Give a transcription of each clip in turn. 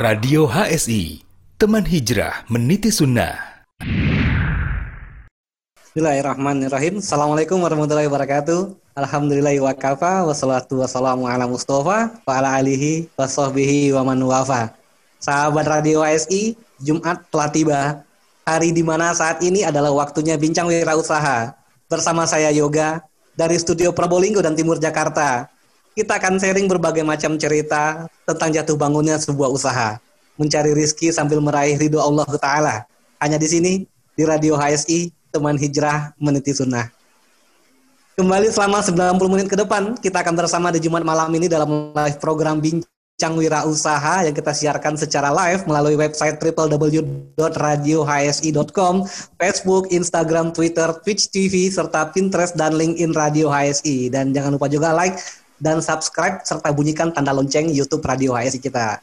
Radio HSI, teman hijrah meniti sunnah. Bismillahirrahmanirrahim. Assalamualaikum warahmatullahi wabarakatuh. Alhamdulillahi wa kafa wassalatu wassalamu ala Mustafa wa ala alihi wa sahbihi wa man wafa. Sahabat Radio HSI, Jumat telah tiba. Hari di mana saat ini adalah waktunya bincang wirausaha. Bersama saya Yoga dari studio Probolinggo dan Timur Jakarta kita akan sharing berbagai macam cerita tentang jatuh bangunnya sebuah usaha, mencari rizki sambil meraih ridho Allah Taala. Hanya di sini di Radio HSI, teman hijrah meniti sunnah. Kembali selama 90 menit ke depan, kita akan bersama di Jumat malam ini dalam live program Bincang Wira Usaha yang kita siarkan secara live melalui website www.radiohsi.com, Facebook, Instagram, Twitter, Twitch TV, serta Pinterest dan LinkedIn Radio HSI. Dan jangan lupa juga like, dan subscribe serta bunyikan tanda lonceng YouTube Radio HSI kita.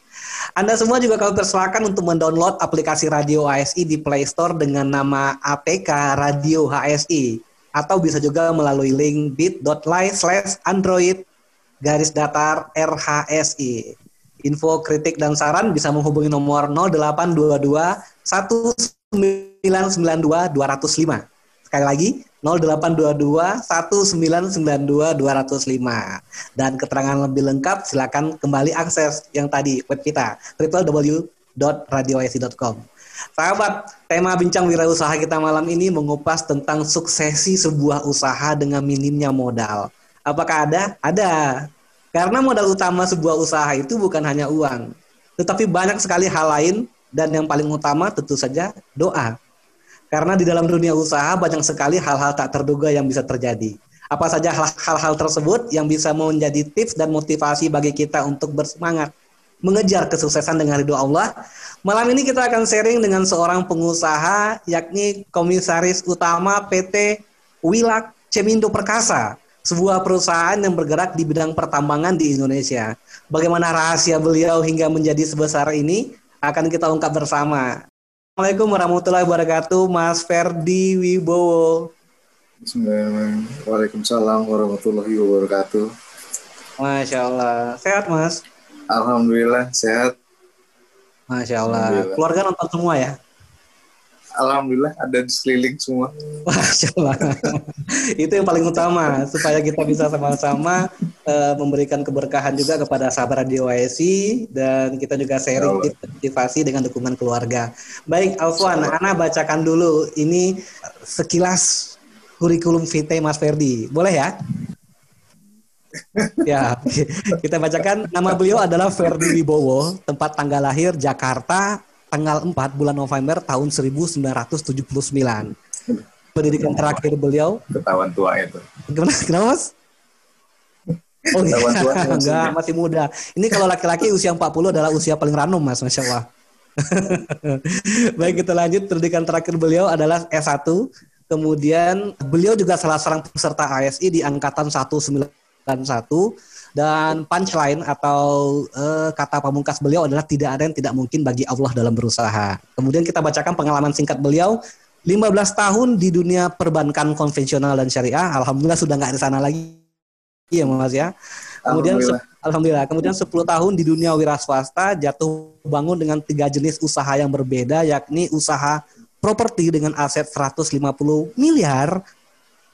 Anda semua juga kami persilakan untuk mendownload aplikasi Radio HSI di Play Store dengan nama APK Radio HSI atau bisa juga melalui link bit.ly slash android garis datar RHSI. Info, kritik, dan saran bisa menghubungi nomor 0822 1992 205. Sekali lagi, 0822 1992 205. Dan keterangan lebih lengkap silakan kembali akses yang tadi web kita www.radioisi.com. Sahabat, tema bincang wirausaha kita malam ini mengupas tentang suksesi sebuah usaha dengan minimnya modal. Apakah ada? Ada. Karena modal utama sebuah usaha itu bukan hanya uang, tetapi banyak sekali hal lain dan yang paling utama tentu saja doa. Karena di dalam dunia usaha banyak sekali hal-hal tak terduga yang bisa terjadi. Apa saja hal-hal tersebut yang bisa menjadi tips dan motivasi bagi kita untuk bersemangat mengejar kesuksesan dengan ridho Allah. Malam ini kita akan sharing dengan seorang pengusaha yakni Komisaris Utama PT Wilak Cemindo Perkasa, sebuah perusahaan yang bergerak di bidang pertambangan di Indonesia. Bagaimana rahasia beliau hingga menjadi sebesar ini akan kita ungkap bersama. Assalamualaikum warahmatullahi wabarakatuh, Mas Ferdi Wibowo. Bismillahirrahmanirrahim. Waalaikumsalam warahmatullahi wabarakatuh. Masya Allah. Sehat, Mas? Alhamdulillah, sehat. Masya Allah. Keluarga nonton semua ya? Alhamdulillah ada di sekeliling semua. Masya Allah. Itu yang paling utama supaya kita bisa sama-sama uh, memberikan keberkahan juga kepada sahabat Radio ASI dan kita juga sharing motivasi dengan dukungan keluarga. Baik, Alfwan, Ana bacakan dulu ini sekilas kurikulum vitae Mas Ferdi. Boleh ya? ya, kita bacakan nama beliau adalah Ferdi Wibowo, tempat tanggal lahir Jakarta, tanggal 4 bulan November tahun 1979. Pendidikan terakhir beliau. Ketahuan tua itu. Gimana? Kenapa mas? Oh iya, enggak, masih muda. Ini kalau laki-laki usia 40 adalah usia paling ranum mas, Masya Allah. Baik kita lanjut, pendidikan terakhir beliau adalah S1. Kemudian beliau juga salah seorang peserta ASI di Angkatan 191 dan punchline atau uh, kata pamungkas beliau adalah tidak ada yang tidak mungkin bagi Allah dalam berusaha. Kemudian kita bacakan pengalaman singkat beliau 15 tahun di dunia perbankan konvensional dan syariah. Alhamdulillah sudah nggak di sana lagi ya Mas ya. Kemudian alhamdulillah. alhamdulillah. Kemudian 10 tahun di dunia wira swasta jatuh bangun dengan tiga jenis usaha yang berbeda yakni usaha properti dengan aset 150 miliar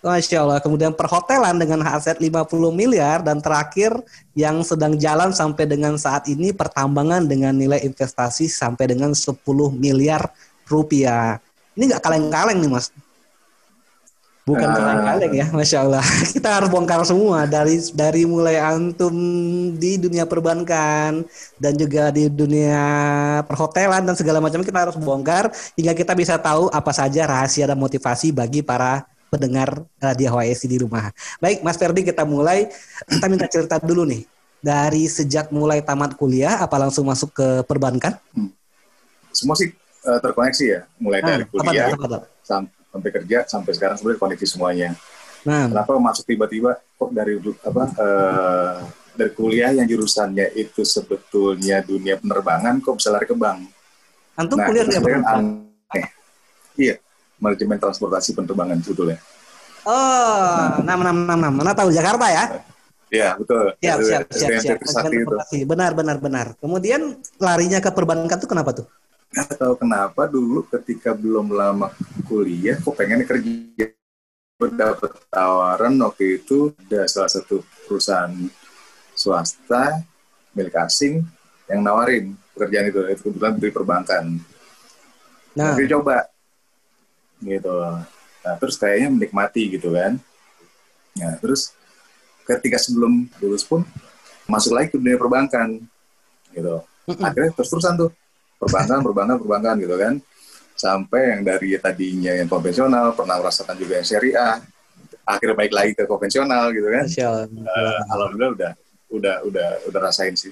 Masya Allah. Kemudian perhotelan dengan aset 50 miliar dan terakhir yang sedang jalan sampai dengan saat ini pertambangan dengan nilai investasi sampai dengan 10 miliar rupiah. Ini nggak kaleng-kaleng nih mas. Bukan uh. kaleng-kaleng ya, masya Allah. Kita harus bongkar semua dari dari mulai antum di dunia perbankan dan juga di dunia perhotelan dan segala macam kita harus bongkar hingga kita bisa tahu apa saja rahasia dan motivasi bagi para pendengar Radio HWSI di rumah. Baik, Mas Ferdi kita mulai. Kita minta cerita dulu nih. Dari sejak mulai tamat kuliah, apa langsung masuk ke perbankan? Hmm. Semua sih uh, terkoneksi ya. Mulai nah, dari kuliah apa, apa, apa. sampai kerja, sampai sekarang sebenarnya koneksi semuanya. Nah. Kenapa masuk tiba-tiba kok dari apa uh, dari kuliah yang jurusannya itu sebetulnya dunia penerbangan kok bisa lari ke bank? Antum nah, kuliah di apa? Iya, manajemen transportasi penerbangan sebetulnya. Oh, enam enam enam enam. Mana tahu Jakarta ya? Ya betul. Siap, siap, siap, siap. siap. Itu. Benar, benar, benar. Kemudian larinya ke perbankan tuh kenapa tuh? Gak tahu kenapa dulu ketika belum lama kuliah, kok pengen kerja. Dapat tawaran waktu itu ada salah satu perusahaan swasta milik asing yang nawarin pekerjaan itu. Itu kebetulan dari perbankan. Nah, Tapi coba gitu. Nah, terus kayaknya menikmati gitu kan. Nah, terus ketika sebelum lulus pun masuk lagi ke dunia perbankan gitu. Akhirnya terus terusan tuh perbankan perbankan perbankan gitu kan. Sampai yang dari tadinya yang konvensional pernah merasakan juga yang syariah akhirnya baik lagi ke konvensional gitu kan. Uh, alhamdulillah udah udah udah udah rasain sih.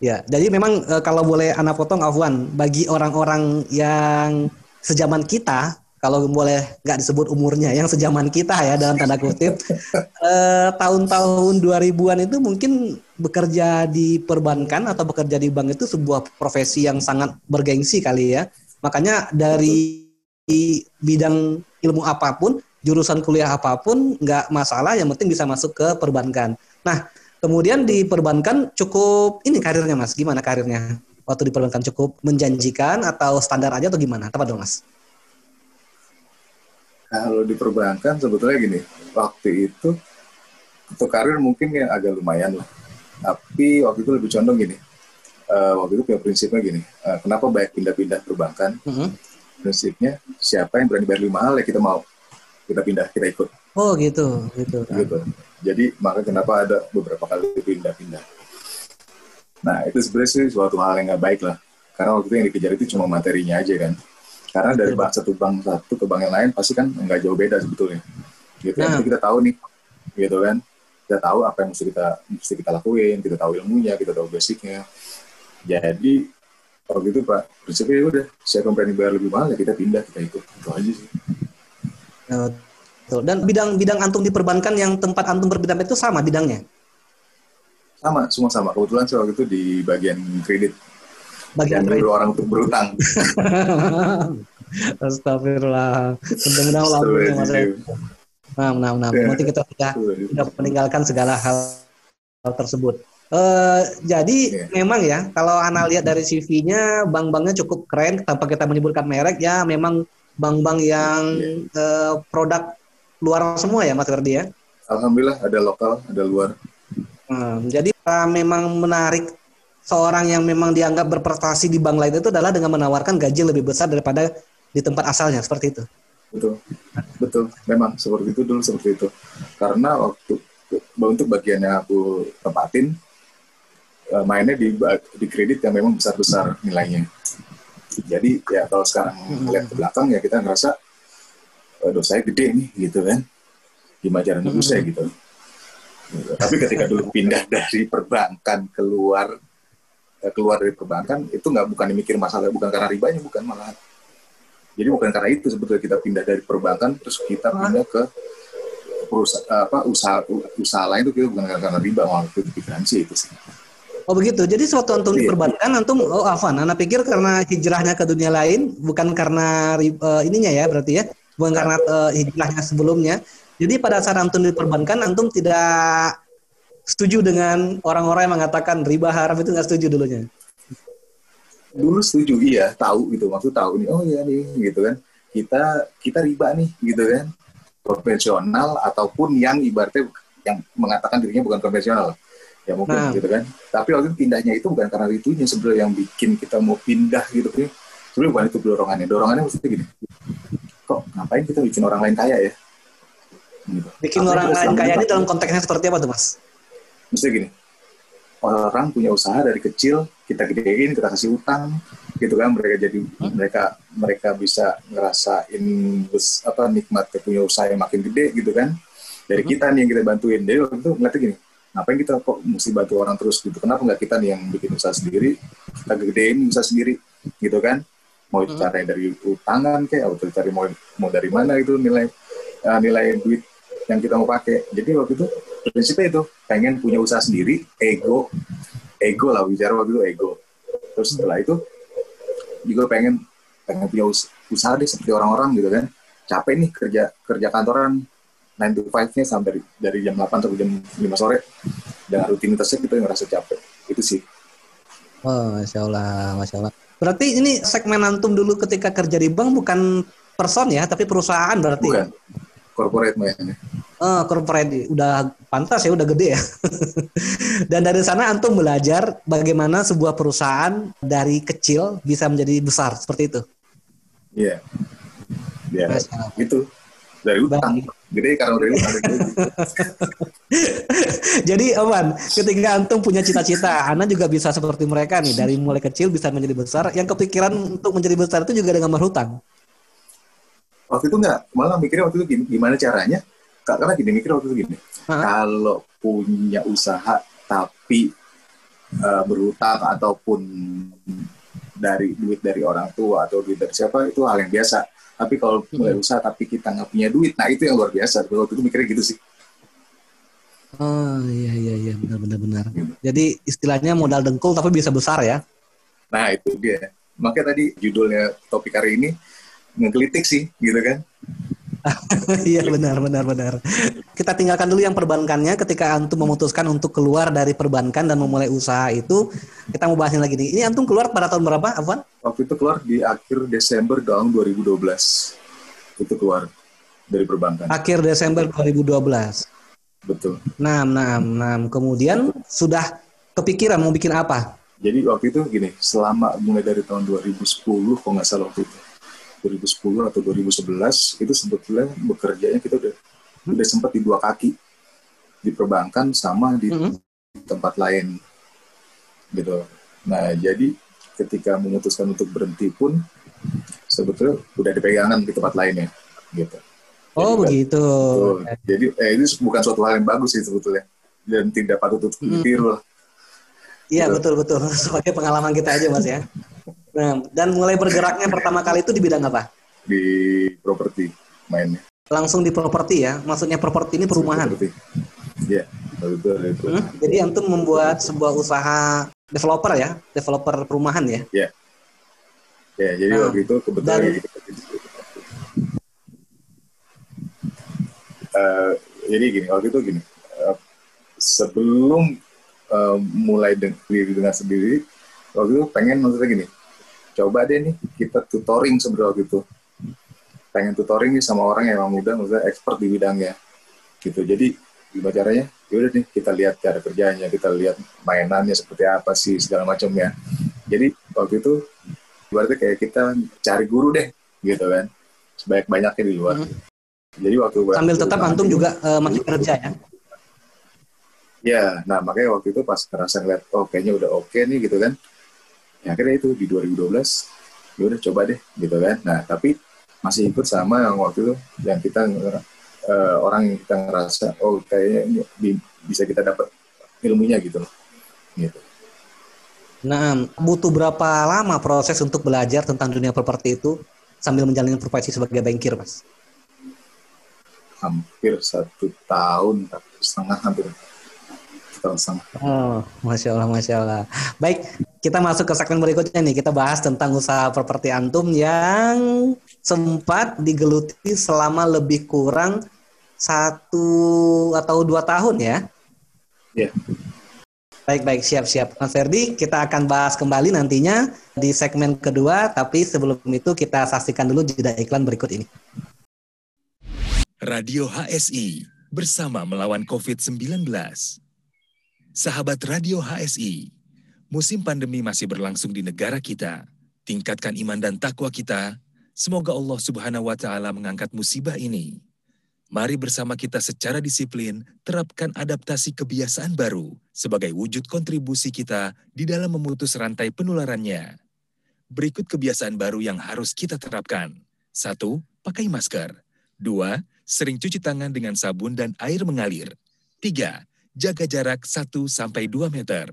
Ya jadi memang uh, kalau boleh anak potong Afwan bagi orang-orang yang sejaman kita kalau boleh nggak disebut umurnya yang sejaman kita ya dalam tanda kutip eh, tahun-tahun 2000-an itu mungkin bekerja di perbankan atau bekerja di bank itu sebuah profesi yang sangat bergengsi kali ya. Makanya dari bidang ilmu apa pun jurusan kuliah apa pun nggak masalah yang penting bisa masuk ke perbankan. Nah kemudian di perbankan cukup ini karirnya mas. Gimana karirnya waktu di perbankan cukup menjanjikan atau standar aja atau gimana apa dong mas kalau di perbankan sebetulnya gini, waktu itu untuk karir mungkin yang agak lumayan lah. Tapi waktu itu lebih condong gini. Uh, waktu itu punya prinsipnya gini. Uh, kenapa banyak pindah-pindah perbankan? Mm -hmm. Prinsipnya siapa yang berani bayar lebih mahal ya kita mau. Kita pindah, kita ikut. Oh gitu, gitu. Gitu. Jadi maka kenapa ada beberapa kali pindah-pindah. Nah itu sebenarnya sih suatu hal yang nggak baik lah. Karena waktu itu yang dikejar itu cuma materinya aja kan. Karena dari bank satu bank satu ke bank yang lain pasti kan nggak jauh beda sebetulnya. Gitu nah. Jadi kita tahu nih, gitu kan. Kita tahu apa yang mesti kita mesti kita lakuin, kita tahu ilmunya, kita tahu basicnya. Jadi kalau gitu Pak, prinsipnya ya udah yang berani bayar lebih mahal ya kita pindah, kita ikut. Itu aja sih. Dan bidang-bidang antum di perbankan yang tempat antum berbidang itu sama bidangnya? Sama, semua sama. Kebetulan saya waktu itu di bagian kredit bagian dulu orang untuk berutang. Astagfirullah. Mudah-mudahan Allah Mas. Nah, nah, nah. Nanti kita sudah, sudah meninggalkan segala hal, hal tersebut. Uh, jadi yeah. memang ya kalau Ana lihat dari CV-nya bank-banknya cukup keren tanpa kita menyebutkan merek ya memang bank-bank yang yeah. uh, produk luar semua ya Mas Ferdi ya. Alhamdulillah ada lokal, ada luar. Hmm, jadi uh, memang menarik seorang yang memang dianggap berprestasi di bank lain itu adalah dengan menawarkan gaji lebih besar daripada di tempat asalnya seperti itu. Betul, betul. Memang seperti itu dulu seperti itu. Karena waktu untuk bagian yang aku tempatin eh, mainnya di di kredit yang memang besar besar nilainya. Jadi ya kalau sekarang hmm. lihat ke belakang ya kita ngerasa oh, dosanya gede nih gitu kan. Gimana cara nebusnya hmm. gitu. Tapi ketika dulu pindah dari perbankan keluar Eh, keluar dari perbankan itu nggak bukan mikir masalah bukan karena ribanya bukan malah jadi bukan karena itu sebetulnya kita pindah dari perbankan terus kita pindah ke perusahaan apa usaha usaha lain itu kita bukan karena riba malah itu pikiran sih itu sih Oh begitu. Jadi suatu antum di iya. perbankan antum oh Afan, anak pikir karena hijrahnya ke dunia lain bukan karena uh, ininya ya berarti ya, bukan karena uh, hijrahnya sebelumnya. Jadi pada saat antum di perbankan antum tidak setuju dengan orang-orang yang mengatakan riba haram itu nggak setuju dulunya? Dulu setuju iya, tahu gitu, maksud tahu nih, oh iya nih, gitu kan. Kita kita riba nih, gitu kan. Konvensional ataupun yang ibaratnya yang mengatakan dirinya bukan konvensional, ya mungkin nah. gitu kan. Tapi waktu itu pindahnya itu bukan karena itunya sebenarnya yang bikin kita mau pindah gitu kan. Sebenarnya bukan itu dorongannya, dorongannya maksudnya gini. Kok ngapain kita bikin orang lain kaya ya? Gitu. Bikin Apa orang lain kaya ini dalam konteksnya seperti apa tuh mas? mesti gini orang punya usaha dari kecil kita gedein kita kasih utang gitu kan mereka jadi hmm? mereka mereka bisa ngerasain apa nikmat punya usaha yang makin gede gitu kan dari hmm? kita nih yang kita bantuin jadi waktu itu ngeliatnya gini ngapain kita kok mesti bantu orang terus gitu kenapa nggak kita nih yang bikin usaha sendiri kita gedein usaha sendiri gitu kan mau hmm. caranya dari utangan kayak atau cari mau mau dari mana itu nilai uh, nilai duit yang kita mau pakai. Jadi waktu itu prinsipnya itu pengen punya usaha sendiri, ego, ego lah bicara waktu itu ego. Terus setelah itu juga pengen pengen punya usaha deh seperti orang-orang gitu kan. Capek nih kerja kerja kantoran 9 to 5-nya sampai dari jam 8 sampai jam 5 sore dengan rutinitasnya kita ngerasa capek itu sih Oh, masya Allah, masya Allah. Berarti ini segmen antum dulu ketika kerja di bank bukan person ya, tapi perusahaan berarti. Bukan, corporate mainnya. Oh, corporate udah pantas ya, udah gede ya. Dan dari sana antum belajar bagaimana sebuah perusahaan dari kecil bisa menjadi besar seperti itu. Iya. Yeah. Ya, gitu. Dari utang. Gede karena dari utang. Jadi Oman, ketika antum punya cita-cita, Anda juga bisa seperti mereka nih, dari mulai kecil bisa menjadi besar. Yang kepikiran untuk menjadi besar itu juga dengan berhutang. Waktu itu enggak, malah mikirnya waktu itu gimana caranya karena gini mikir waktu itu gini kalau punya usaha tapi uh, berhutang ataupun dari duit dari orang tua atau duit dari siapa itu hal yang biasa tapi kalau mulai usaha tapi kita nggak punya duit nah itu yang luar biasa waktu itu mikirnya gitu sih Oh iya iya iya benar benar benar. Gitu. Jadi istilahnya modal dengkul tapi bisa besar ya. Nah itu dia. Makanya tadi judulnya topik hari ini ngegelitik sih gitu kan. Iya benar benar benar. Kita tinggalkan dulu yang perbankannya ketika antum memutuskan untuk keluar dari perbankan dan memulai usaha itu kita mau bahasnya lagi nih. Ini antum keluar pada tahun berapa, Afwan? Waktu itu keluar di akhir Desember tahun 2012. Itu keluar dari perbankan. Akhir Desember 2012. Betul. Nah, nah, nah. Kemudian sudah kepikiran mau bikin apa? Jadi waktu itu gini, selama mulai dari tahun 2010 kalau nggak salah waktu itu 2010 atau 2011 itu sebetulnya bekerjanya kita udah hmm. udah sempat di dua kaki di perbankan sama di hmm. tempat lain gitu. Nah jadi ketika memutuskan untuk berhenti pun sebetulnya udah dipegangan di tempat lainnya gitu. Oh jadi, begitu. Betul. Jadi eh, ini bukan suatu hal yang bagus sih sebetulnya dan tidak patut untuk ditiru lah. Iya gitu. betul betul sebagai pengalaman kita aja mas ya. Nah, dan mulai bergeraknya pertama kali itu di bidang apa? Di properti mainnya. Langsung di properti ya? Maksudnya properti ini perumahan? Iya, betul itu. Hmm? Jadi antum membuat sebuah usaha developer ya, developer perumahan ya? Iya. Ya, jadi nah, waktu itu kebetulan dan, gitu. Uh, jadi gini, waktu itu gini, uh, sebelum uh, mulai diri dengan sendiri, waktu itu pengen maksudnya gini, coba deh nih kita tutoring sebenarnya gitu. Pengen tutoring nih sama orang yang emang muda maksudnya expert di bidangnya. Gitu. Jadi gimana caranya? Yaudah nih kita lihat cara kerjanya kita lihat mainannya seperti apa sih segala macamnya. Jadi waktu itu berarti kayak kita cari guru deh gitu kan. Sebanyak banyaknya di luar. Hmm. jadi waktu sambil tetap antum juga uh, masih kerja ya? Ya nah makanya waktu itu pas ngerasa ngeliat oh kayaknya udah oke okay nih gitu kan ya akhirnya itu di 2012 ya udah coba deh gitu kan nah tapi masih ikut sama yang waktu itu yang kita uh, orang yang kita ngerasa oh kayaknya ini bisa kita dapat ilmunya gitu loh gitu Nah, butuh berapa lama proses untuk belajar tentang dunia properti itu sambil menjalani profesi sebagai bankir, Mas? Hampir satu tahun, setengah hampir Oh, masya Allah, masya Allah. Baik, kita masuk ke segmen berikutnya nih. Kita bahas tentang usaha properti antum yang sempat digeluti selama lebih kurang satu atau dua tahun ya. Iya. Yeah. Baik, baik, siap-siap. Mas Ferdi, kita akan bahas kembali nantinya di segmen kedua, tapi sebelum itu kita saksikan dulu jeda iklan berikut ini. Radio HSI bersama melawan COVID-19. Sahabat Radio HSI, musim pandemi masih berlangsung di negara kita. Tingkatkan iman dan takwa kita. Semoga Allah Subhanahu wa taala mengangkat musibah ini. Mari bersama kita secara disiplin terapkan adaptasi kebiasaan baru sebagai wujud kontribusi kita di dalam memutus rantai penularannya. Berikut kebiasaan baru yang harus kita terapkan. Satu, pakai masker. Dua, sering cuci tangan dengan sabun dan air mengalir. Tiga, jaga jarak 1-2 meter.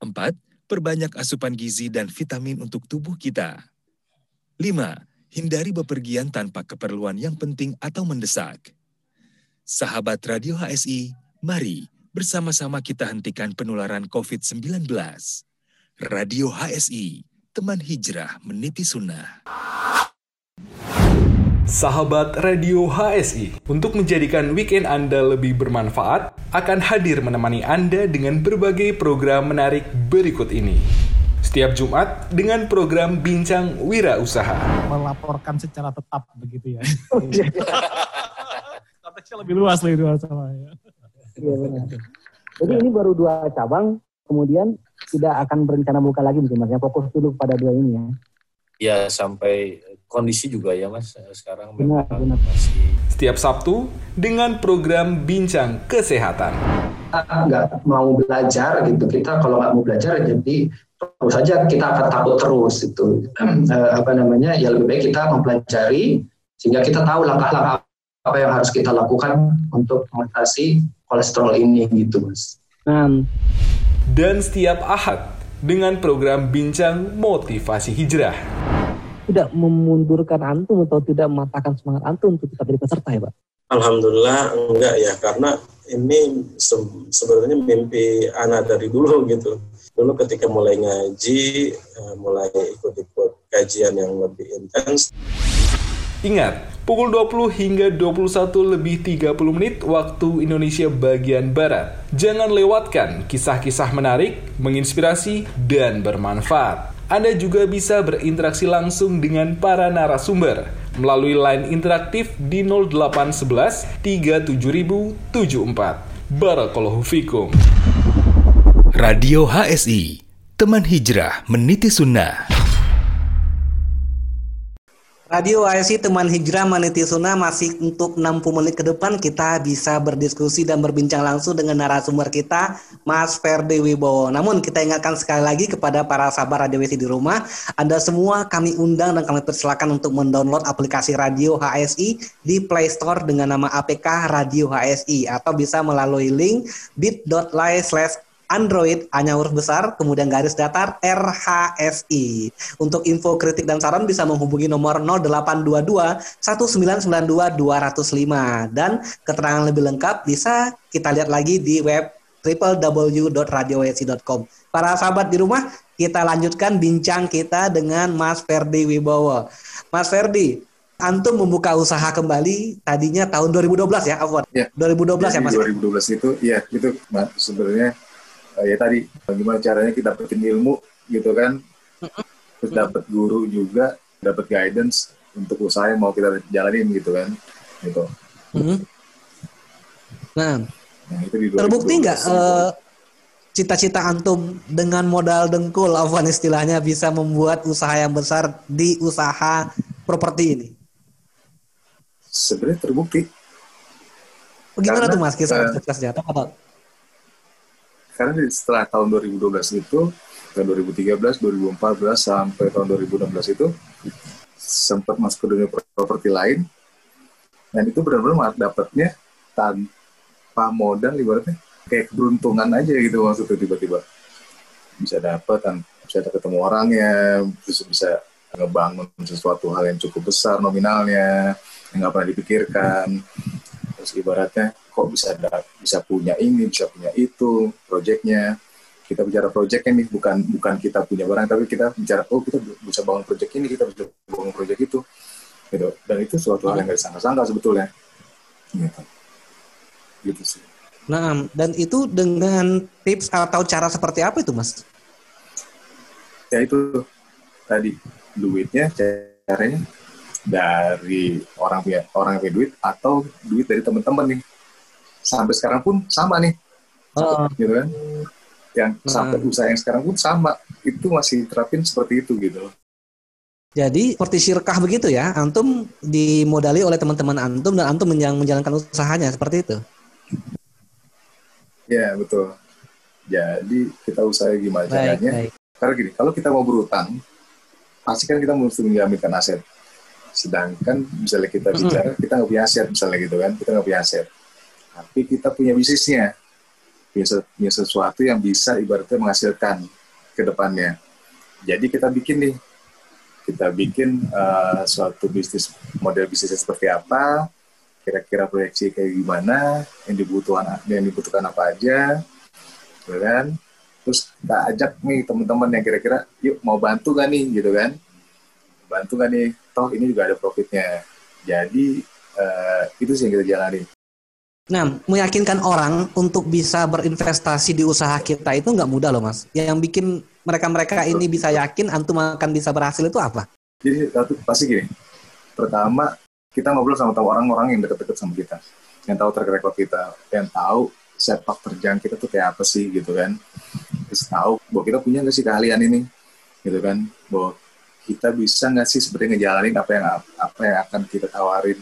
4. Perbanyak asupan gizi dan vitamin untuk tubuh kita. 5. Hindari bepergian tanpa keperluan yang penting atau mendesak. Sahabat Radio HSI, mari bersama-sama kita hentikan penularan COVID-19. Radio HSI, teman hijrah meniti sunnah. Sahabat Radio HSI, untuk menjadikan weekend Anda lebih bermanfaat, akan hadir menemani Anda dengan berbagai program menarik berikut ini. Setiap Jumat dengan program Bincang Wira Usaha. Melaporkan secara tetap begitu ya. Konteksnya lebih luas lagi dua sama ya. Iya benar. Jadi ini baru dua cabang, kemudian tidak akan berencana buka lagi mungkin. Fokus dulu pada dua ini ya. Ya sampai kondisi juga ya mas sekarang benar, benar. masih setiap Sabtu dengan program bincang kesehatan. Nggak mau belajar gitu. Kita kalau nggak mau belajar jadi terus saja kita akan takut terus itu eh, apa namanya? Ya lebih baik kita mempelajari sehingga kita tahu langkah-langkah apa yang harus kita lakukan untuk mengatasi kolesterol ini gitu mas. Dan setiap ahad dengan program bincang motivasi hijrah tidak memundurkan antum atau tidak mematahkan semangat antum untuk tetap jadi peserta ya Pak? Alhamdulillah enggak ya karena ini se sebenarnya mimpi anak dari dulu gitu. Dulu ketika mulai ngaji, eh, mulai ikut-ikut kajian yang lebih intens. Ingat, pukul 20 hingga 21 lebih 30 menit waktu Indonesia bagian Barat. Jangan lewatkan kisah-kisah menarik, menginspirasi, dan bermanfaat. Anda juga bisa berinteraksi langsung dengan para narasumber melalui line interaktif di 0811 37074. Barakallahu fikum. Radio HSI, teman hijrah meniti sunnah. Radio ASI Teman Hijrah Meniti Sunnah masih untuk 60 menit ke depan kita bisa berdiskusi dan berbincang langsung dengan narasumber kita Mas Ferdi Wibowo. Namun kita ingatkan sekali lagi kepada para sahabat Radio ASI di rumah, Anda semua kami undang dan kami persilakan untuk mendownload aplikasi Radio HSI di Play Store dengan nama APK Radio HSI atau bisa melalui link bit.ly slash Android hanya huruf besar, kemudian garis datar RHSI. Untuk info kritik dan saran bisa menghubungi nomor 0822 1992 205 dan keterangan lebih lengkap bisa kita lihat lagi di web www.radiowsi.com. Para sahabat di rumah, kita lanjutkan bincang kita dengan Mas Ferdi Wibowo. Mas Ferdi, Antum membuka usaha kembali tadinya tahun 2012 ya, Afwan? Ya. 2012 ya, Mas? 2012 itu, iya, itu sebenarnya uh, ya tadi bagaimana caranya kita dapetin ilmu gitu kan? Terus dapat guru juga dapat guidance untuk usaha yang mau kita jalanin gitu kan? Gitu. Nah, nah itu di terbukti nggak uh, cita-cita antum dengan modal dengkul Afwan istilahnya bisa membuat usaha yang besar di usaha properti ini? Sebenarnya terbukti. Bagaimana tuh mas kisah uh, suksesnya? Apa? Karena setelah tahun 2012 itu tahun 2013, 2014 sampai tahun 2016 itu sempat masuk ke dunia properti lain. Dan itu benar-benar dapatnya tanpa modal ibaratnya kayak keberuntungan aja gitu maksudnya tiba-tiba. Bisa dapat dan bisa ketemu orangnya bisa bisa ngebangun sesuatu hal yang cukup besar nominalnya yang nggak pernah dipikirkan terus ibaratnya kok bisa ada, bisa punya ini bisa punya itu proyeknya kita bicara proyeknya nih bukan bukan kita punya barang tapi kita bicara oh kita bisa bangun proyek ini kita bisa bangun proyek itu. Gitu. Dan itu suatu hal yang nggak disangka-sangka sebetulnya. Gitu. Gitu sih. Nah dan itu dengan tips atau cara seperti apa itu mas? Ya itu tadi duitnya caranya dari orang punya orang yang punya duit atau duit dari teman-teman nih. Sampai sekarang pun sama nih. Uh. gitu kan? Yang uh. sampai usaha yang sekarang pun sama. Itu masih terapin seperti itu gitu jadi seperti syirkah begitu ya? Antum dimodali oleh teman-teman antum dan antum yang menjalankan usahanya. Seperti itu? Ya betul. Jadi kita usaha gimana baik, caranya? baik. karena gini kalau kita mau berutang pasti kan kita mesti menjaminkan aset sedangkan misalnya kita bicara kita nggak punya aset misalnya gitu kan kita nggak punya aset. Tapi kita punya bisnisnya. Punya sesuatu yang bisa ibaratnya menghasilkan ke depannya. Jadi kita bikin nih. Kita bikin uh, suatu bisnis model bisnisnya seperti apa kira-kira proyeksi kayak gimana yang dibutuhkan yang dibutuhkan apa aja gitu kan? Terus kita ajak nih teman-teman yang kira-kira yuk mau bantu gak nih? Gitu kan. Bantu gak nih toh ini juga ada profitnya Jadi uh, itu sih yang kita jalani. Nah, meyakinkan orang untuk bisa berinvestasi di usaha kita itu nggak mudah loh mas. Yang bikin mereka-mereka ini bisa yakin antum akan bisa berhasil itu apa? Jadi satu pasti gini. Pertama kita ngobrol sama tahu orang-orang yang deket-deket sama kita, yang tahu track record kita, yang tahu sepak terjang kita tuh kayak apa sih gitu kan. Terus tahu bahwa kita punya nggak sih keahlian ini, gitu kan. Bahwa kita bisa nggak sih sebenarnya ngejalanin apa yang apa yang akan kita tawarin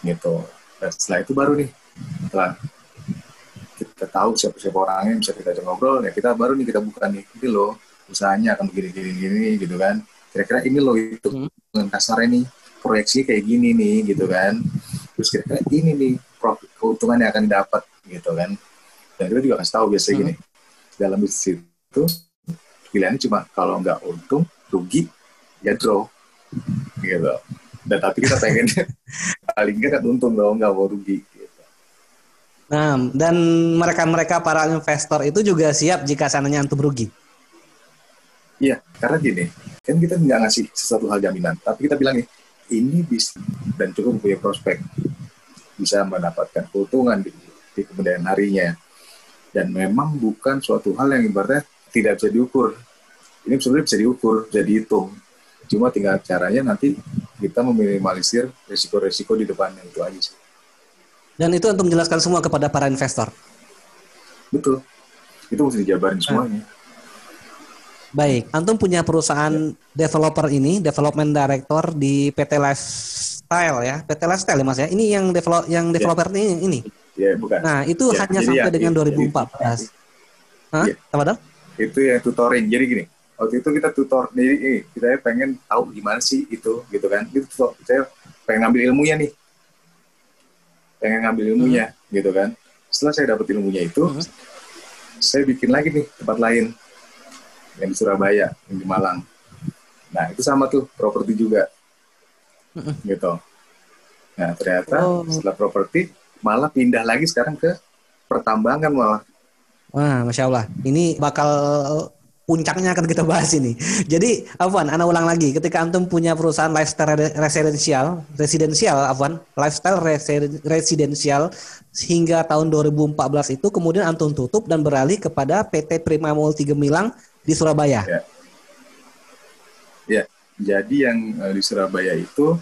gitu. Dan setelah itu baru nih setelah kita tahu siapa siapa orangnya bisa kita ajak ngobrol ya kita baru nih kita buka nih ini loh usahanya akan begini gini gini gitu kan kira-kira ini loh itu hmm. dengan kasarnya nih proyeksi kayak gini nih gitu kan terus kira-kira ini nih profit keuntungan yang akan dapat gitu kan dan kita juga kasih tahu biasa hmm. gini dalam bisnis itu pilihannya cuma kalau nggak untung rugi ya draw gitu dan tapi kita pengen paling nggak untung dong nggak mau rugi Nah, dan mereka-mereka para investor itu juga siap jika sananya antum rugi. Iya, karena gini, kan kita nggak ngasih sesuatu hal jaminan, tapi kita bilang nih, ini bisa dan cukup punya prospek, bisa mendapatkan keuntungan di, di kemudian harinya. Dan memang bukan suatu hal yang ibaratnya tidak bisa diukur. Ini sebenarnya bisa diukur, bisa dihitung. Cuma tinggal caranya nanti kita meminimalisir risiko-risiko di depannya itu aja sih. Dan itu untuk menjelaskan semua kepada para investor. Betul. Itu mesti dijabarin nah. semuanya. Baik, antum punya perusahaan ya. developer ini, development director di PT Lifestyle ya, PT Lifestyle ya Mas ya. Ini yang develop yang ya. developer ya. ini ini. Ya, bukan. Nah, itu ya, hanya sampai ya, dengan ya, 2014. Hah? Ya. Apa dong? Itu ya tutoring. Jadi gini, waktu itu kita tutor jadi ini, kita pengen tahu gimana sih itu gitu kan. Itu saya pengen ngambil ilmunya nih pengen ngambil ilmunya hmm. gitu kan setelah saya dapat ilmunya itu hmm. saya bikin lagi nih tempat lain yang di Surabaya yang di Malang nah itu sama tuh properti juga hmm. gitu nah ternyata oh. setelah properti malah pindah lagi sekarang ke pertambangan malah Wah, masya Allah. Ini bakal puncaknya akan kita bahas ini. Jadi, Afwan, Anda ulang lagi. Ketika Antum punya perusahaan lifestyle residensial, residensial, Afwan, lifestyle residensial hingga tahun 2014 itu, kemudian Antum tutup dan beralih kepada PT Prima Multi Gemilang di Surabaya. Ya. ya. Jadi yang eh, di Surabaya itu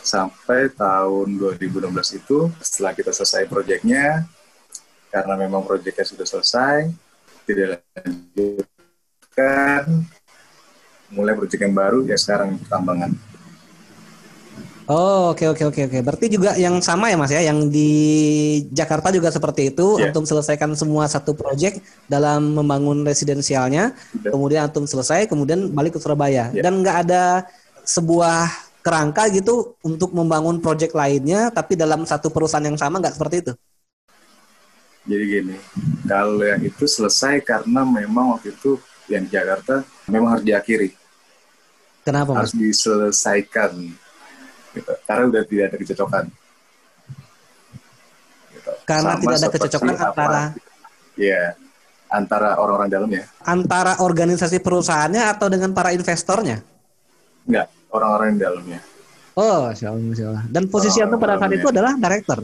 sampai tahun 2016 itu, setelah kita selesai proyeknya, karena memang proyeknya sudah selesai, tidak lanjut kan mulai proyek yang baru ya sekarang tambangan. Oh oke okay, oke okay, oke okay, oke. Berarti juga yang sama ya mas ya, yang di Jakarta juga seperti itu. Yeah. Antum selesaikan semua satu proyek dalam membangun residensialnya, yeah. kemudian antum selesai, kemudian balik ke Surabaya. Yeah. Dan nggak ada sebuah kerangka gitu untuk membangun proyek lainnya, tapi dalam satu perusahaan yang sama nggak seperti itu. Jadi gini, kalau yang itu selesai karena memang waktu itu yang di Jakarta memang harus diakhiri. Kenapa? Harus mas? diselesaikan. Gitu. Karena udah tidak ada kecocokan. Gitu. Karena Sama tidak ada kecocokan antara. Iya, antara orang-orang dalam ya. Antara organisasi perusahaannya atau dengan para investornya? Enggak, orang-orang di dalamnya. Oh, masya Allah, masya Allah. Dan posisi itu pada saat itu adalah director.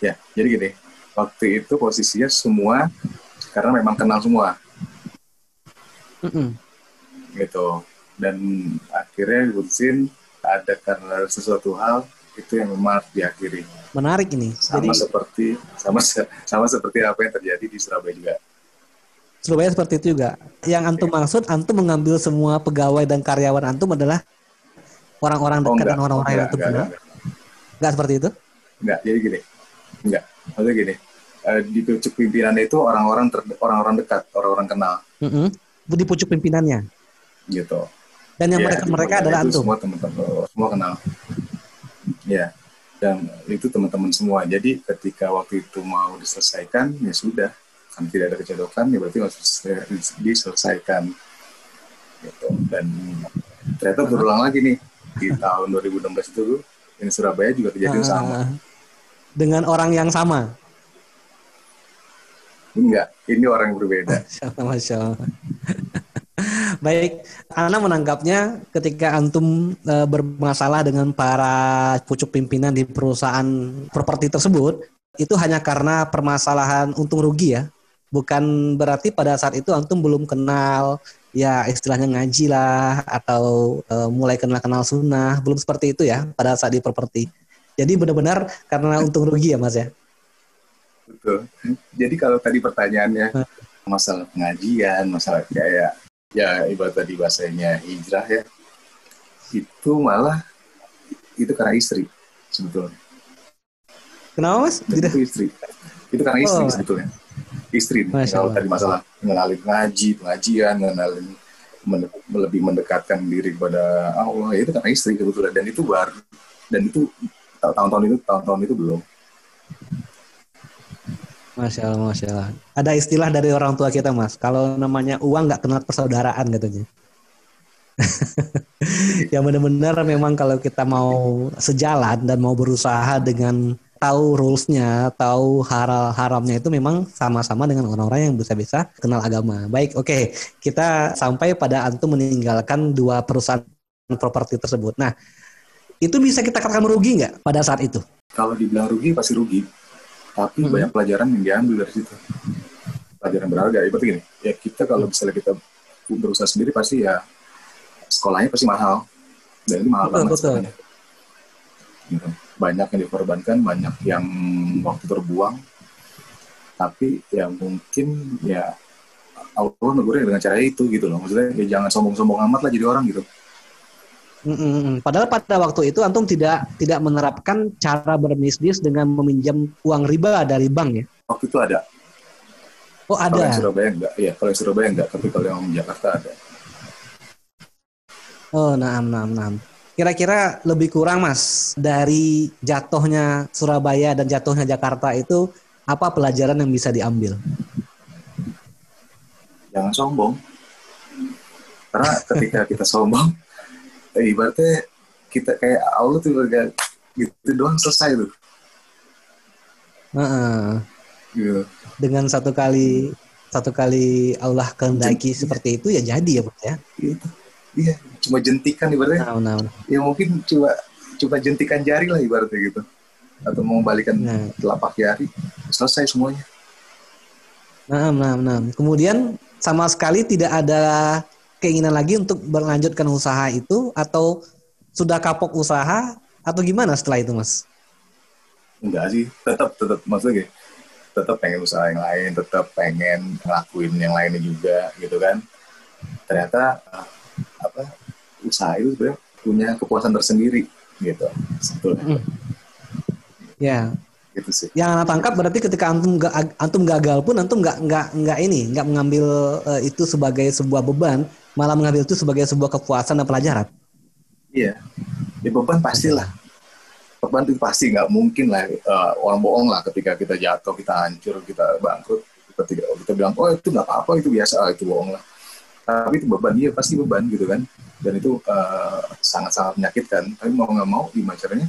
Ya, jadi gini, waktu itu posisinya semua karena memang kenal semua mm -mm. gitu. Dan akhirnya Gutsin ada karena sesuatu hal itu yang memang diakhiri. Menarik ini. Sama Jadi, seperti sama sama seperti apa yang terjadi di Surabaya juga. Surabaya seperti itu juga. Yang antum ya. maksud antum mengambil semua pegawai dan karyawan antum adalah orang-orang dekat oh, dan orang-orang yang antum kenal enggak seperti itu? Enggak jadi gini. Enggak. Maksudnya gini. Uh, di pucuk pimpinan itu orang-orang orang-orang dekat orang-orang kenal. Mm -hmm di pucuk pimpinannya. Gitu. Dan yang mereka ya, mereka adalah antum. Semua teman-teman semua kenal. Ya. Dan itu teman-teman semua. Jadi ketika waktu itu mau diselesaikan ya sudah. Kan tidak ada kecocokan ya berarti harus diselesaikan. Gitu. Dan ternyata berulang lagi nih di tahun 2016 itu ini Surabaya juga terjadi uh, sama. Dengan orang yang sama. Enggak, ini orang berbeda. Masya Allah. Baik, Ana menangkapnya ketika antum e, bermasalah dengan para pucuk pimpinan di perusahaan properti tersebut, itu hanya karena permasalahan untung rugi ya. Bukan berarti pada saat itu antum belum kenal ya istilahnya ngaji lah atau e, mulai kenal-kenal sunnah, belum seperti itu ya pada saat di properti. Jadi benar-benar karena untung rugi ya Mas ya. Betul. Jadi kalau tadi pertanyaannya masalah pengajian, masalah kayak ya ibarat tadi bahasanya hijrah ya, itu malah itu karena istri sebetulnya. Kenapa mas? Itu istri. Itu karena istri oh. sebetulnya istri kalau tadi masalah mengenali ngaji pengajian mengenali men lebih mendekatkan diri kepada Allah ya itu karena istri kebetulan dan itu baru dan itu tahun-tahun itu tahun-tahun itu belum Masya Allah, Masya Allah. Ada istilah dari orang tua kita, Mas. Kalau namanya uang nggak kenal persaudaraan katanya. ya benar-benar memang kalau kita mau sejalan dan mau berusaha dengan tahu rulesnya, tahu haram haramnya itu memang sama-sama dengan orang-orang yang bisa-bisa kenal agama. Baik, oke, okay. kita sampai pada antum meninggalkan dua perusahaan properti tersebut. Nah, itu bisa kita katakan merugi nggak pada saat itu? Kalau dibilang rugi pasti rugi, tapi hmm. banyak pelajaran yang diambil dari situ. Pelajaran berharga. Ya, gini, ya kita kalau misalnya kita berusaha sendiri pasti ya sekolahnya pasti mahal. Dan ini mahal betul, banget betul. Gitu banyak yang dikorbankan, banyak yang waktu terbuang. Tapi ya mungkin ya Allah negurnya dengan cara itu gitu loh. Maksudnya ya jangan sombong-sombong amat lah jadi orang gitu. Mm-mm. Padahal pada waktu itu antum tidak tidak menerapkan cara berbisnis dengan meminjam uang riba dari bank ya? Waktu itu ada. Oh ada. Kalau yang Surabaya enggak, iya. Kalau yang Surabaya enggak, tapi kalau yang Jakarta ada. Oh, naam, naam, naam. Kira-kira lebih kurang Mas dari jatuhnya Surabaya dan jatuhnya Jakarta itu apa pelajaran yang bisa diambil? Jangan sombong. Karena ketika kita sombong, ibaratnya kita kayak Allah tuh gak gitu doang selesai tuh. Uh -uh. Gitu. Dengan satu kali satu kali Allah kehendaki seperti itu ya jadi ya Pak ya. Gitu iya cuma jentikan ibaratnya nah, nah. ya mungkin coba coba jentikan jari lah ibaratnya gitu atau mau balikan nah. telapak jari selesai semuanya nah nah nah kemudian sama sekali tidak ada keinginan lagi untuk berlanjutkan usaha itu atau sudah kapok usaha atau gimana setelah itu mas enggak sih tetap tetap maksudnya tetap pengen usaha yang lain tetap pengen ngelakuin yang lainnya juga gitu kan ternyata apa usaha itu sebenarnya punya kepuasan tersendiri gitu sebetulnya. Ya. Gitu sih. Yang anak tangkap berarti ketika antum gak, antum gagal pun antum nggak nggak nggak ini nggak mengambil uh, itu sebagai sebuah beban, malah mengambil itu sebagai sebuah kepuasan dan pelajaran. Iya. Ya beban pastilah. Beban itu pasti nggak mungkin lah uh, orang bohong lah ketika kita jatuh, kita hancur, kita bangkrut. Ketika kita bilang oh itu nggak apa-apa itu biasa itu bohong lah tapi itu beban iya pasti beban gitu kan dan itu uh, sangat-sangat menyakitkan tapi mau nggak mau gimana caranya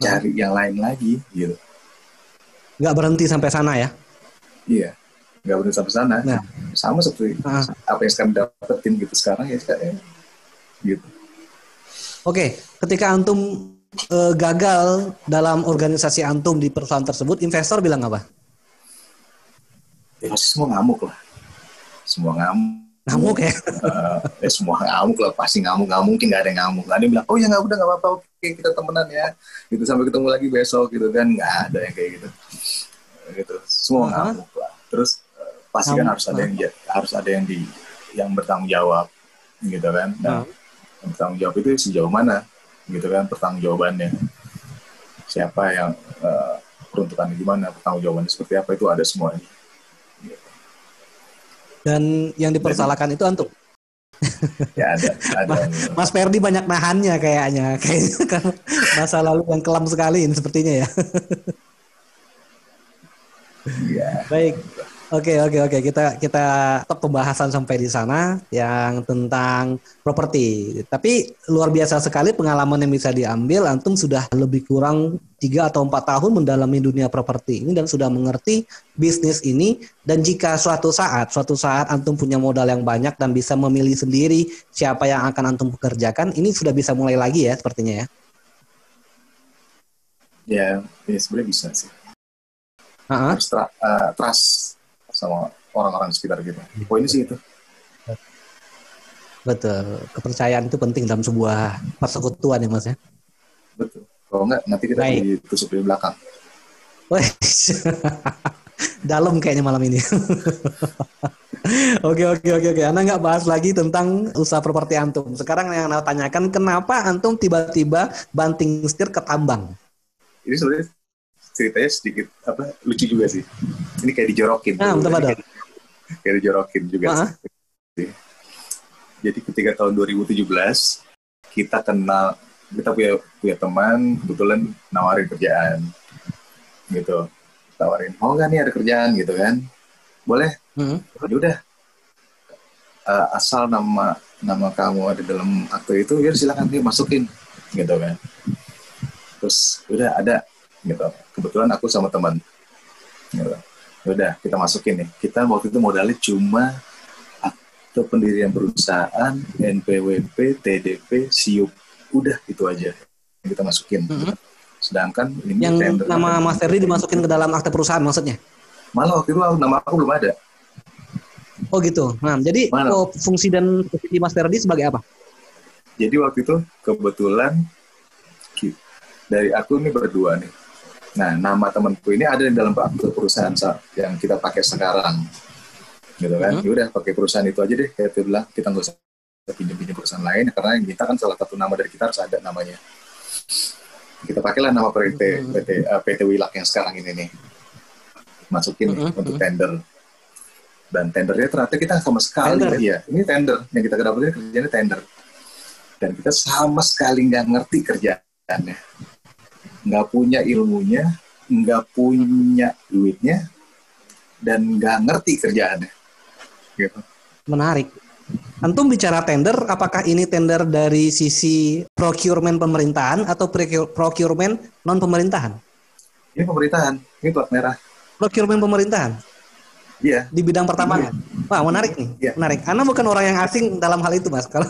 cari yang lain lagi gitu nggak berhenti sampai sana ya iya nggak berhenti sampai sana. Nah. sama seperti uh. apa yang sekarang dapetin gitu sekarang ya kayak gitu. Oke ketika antum uh, gagal dalam organisasi antum di perusahaan tersebut investor bilang apa? Ya semua ngamuk lah. Semua ngamuk. Ngamuk ya? Uh, ya semua ngamuk lah. Pasti ngamuk. Nggak mungkin nggak ada yang ngamuk. Ada yang bilang oh ya nggak udah nggak apa-apa. Oke kita temenan ya. Gitu sampai ketemu lagi besok gitu kan. Nggak ada yang kayak gitu. Gitu. Semua uh -huh. ngamuk lah. Terus pasti kan harus ada yang harus ada yang di yang bertanggung jawab gitu kan nah -huh. bertanggung jawab itu sejauh mana gitu kan pertanggung jawabannya siapa yang uh, peruntukannya gimana pertanggung jawabannya seperti apa itu ada semuanya dan yang dipersalahkan itu antum. ya ada, ada. Mas Ferdi banyak nahannya kayaknya, kayaknya kan masa lalu yang kelam sekali ini sepertinya ya. Iya. Baik. Oke oke oke kita kita top pembahasan sampai di sana yang tentang properti. Tapi luar biasa sekali pengalaman yang bisa diambil. Antum sudah lebih kurang tiga atau empat tahun mendalami dunia properti ini dan sudah mengerti bisnis ini. Dan jika suatu saat suatu saat antum punya modal yang banyak dan bisa memilih sendiri siapa yang akan antum pekerjakan, ini sudah bisa mulai lagi ya sepertinya ya. Ya, ya sebenarnya bisa sih. Uh -huh. uh, trust sama orang-orang sekitar kita. Poinnya sih itu. Betul. Kepercayaan itu penting dalam sebuah persekutuan ya Mas ya. Betul. Kalau enggak nanti kita Baik. ditusuk di belakang. Dalam kayaknya malam ini. oke oke oke oke. Anda nggak bahas lagi tentang usaha properti antum. Sekarang yang Anda tanyakan kenapa antum tiba-tiba banting setir ke tambang? Ini sebenarnya ceritanya sedikit apa lucu juga sih. Ini kayak dijorokin. Ah, betul. Kayak, kayak dijorokin juga. Uh -huh. Jadi ketika tahun 2017 kita kenal kita punya punya teman kebetulan nawarin kerjaan gitu tawarin mau nggak nih ada kerjaan gitu kan boleh hmm. Ya udah uh, asal nama nama kamu ada dalam akte itu ya silakan dia masukin gitu kan terus udah ada gitu. Kebetulan aku sama teman. Gitu. udah kita masukin nih. Kita waktu itu modalnya cuma akte pendirian perusahaan NPWP TDP SIUP. Udah itu aja yang kita masukin. Mm -hmm. sedangkan ini yang tender nama Mas Terry dimasukin ke dalam akte perusahaan maksudnya? Malah waktu itu nama aku belum ada. Oh gitu. Nah jadi oh, fungsi dan posisi Mas Terry sebagai apa? Jadi waktu itu kebetulan dari aku ini berdua nih Nah, nama temanku ini ada di dalam perusahaan yang kita pakai sekarang. Gitu kan. Hmm. Yaudah pakai perusahaan itu aja deh. Kayak itu kita nggak usah pinjam-pinjam perusahaan lain karena yang kita kan salah satu nama dari kita harus ada namanya. Kita pakailah nama PT hmm. PT uh, eh, PT Wilak yang sekarang ini nih. Masukin hmm. untuk tender. Dan tendernya ternyata kita sama sekali tender. ya, ini tender yang kita dapetin kerjanya tender. Dan kita sama sekali nggak ngerti kerjaannya nggak punya ilmunya, nggak punya duitnya, dan nggak ngerti kerjaannya. Gitu. Menarik. Antum bicara tender, apakah ini tender dari sisi procurement pemerintahan atau procurement non pemerintahan? Ini pemerintahan, ini plat merah. Procurement pemerintahan. Iya. Di bidang pertama. Iya. Wah menarik nih, iya. menarik. Anda bukan orang yang asing dalam hal itu mas. Kalau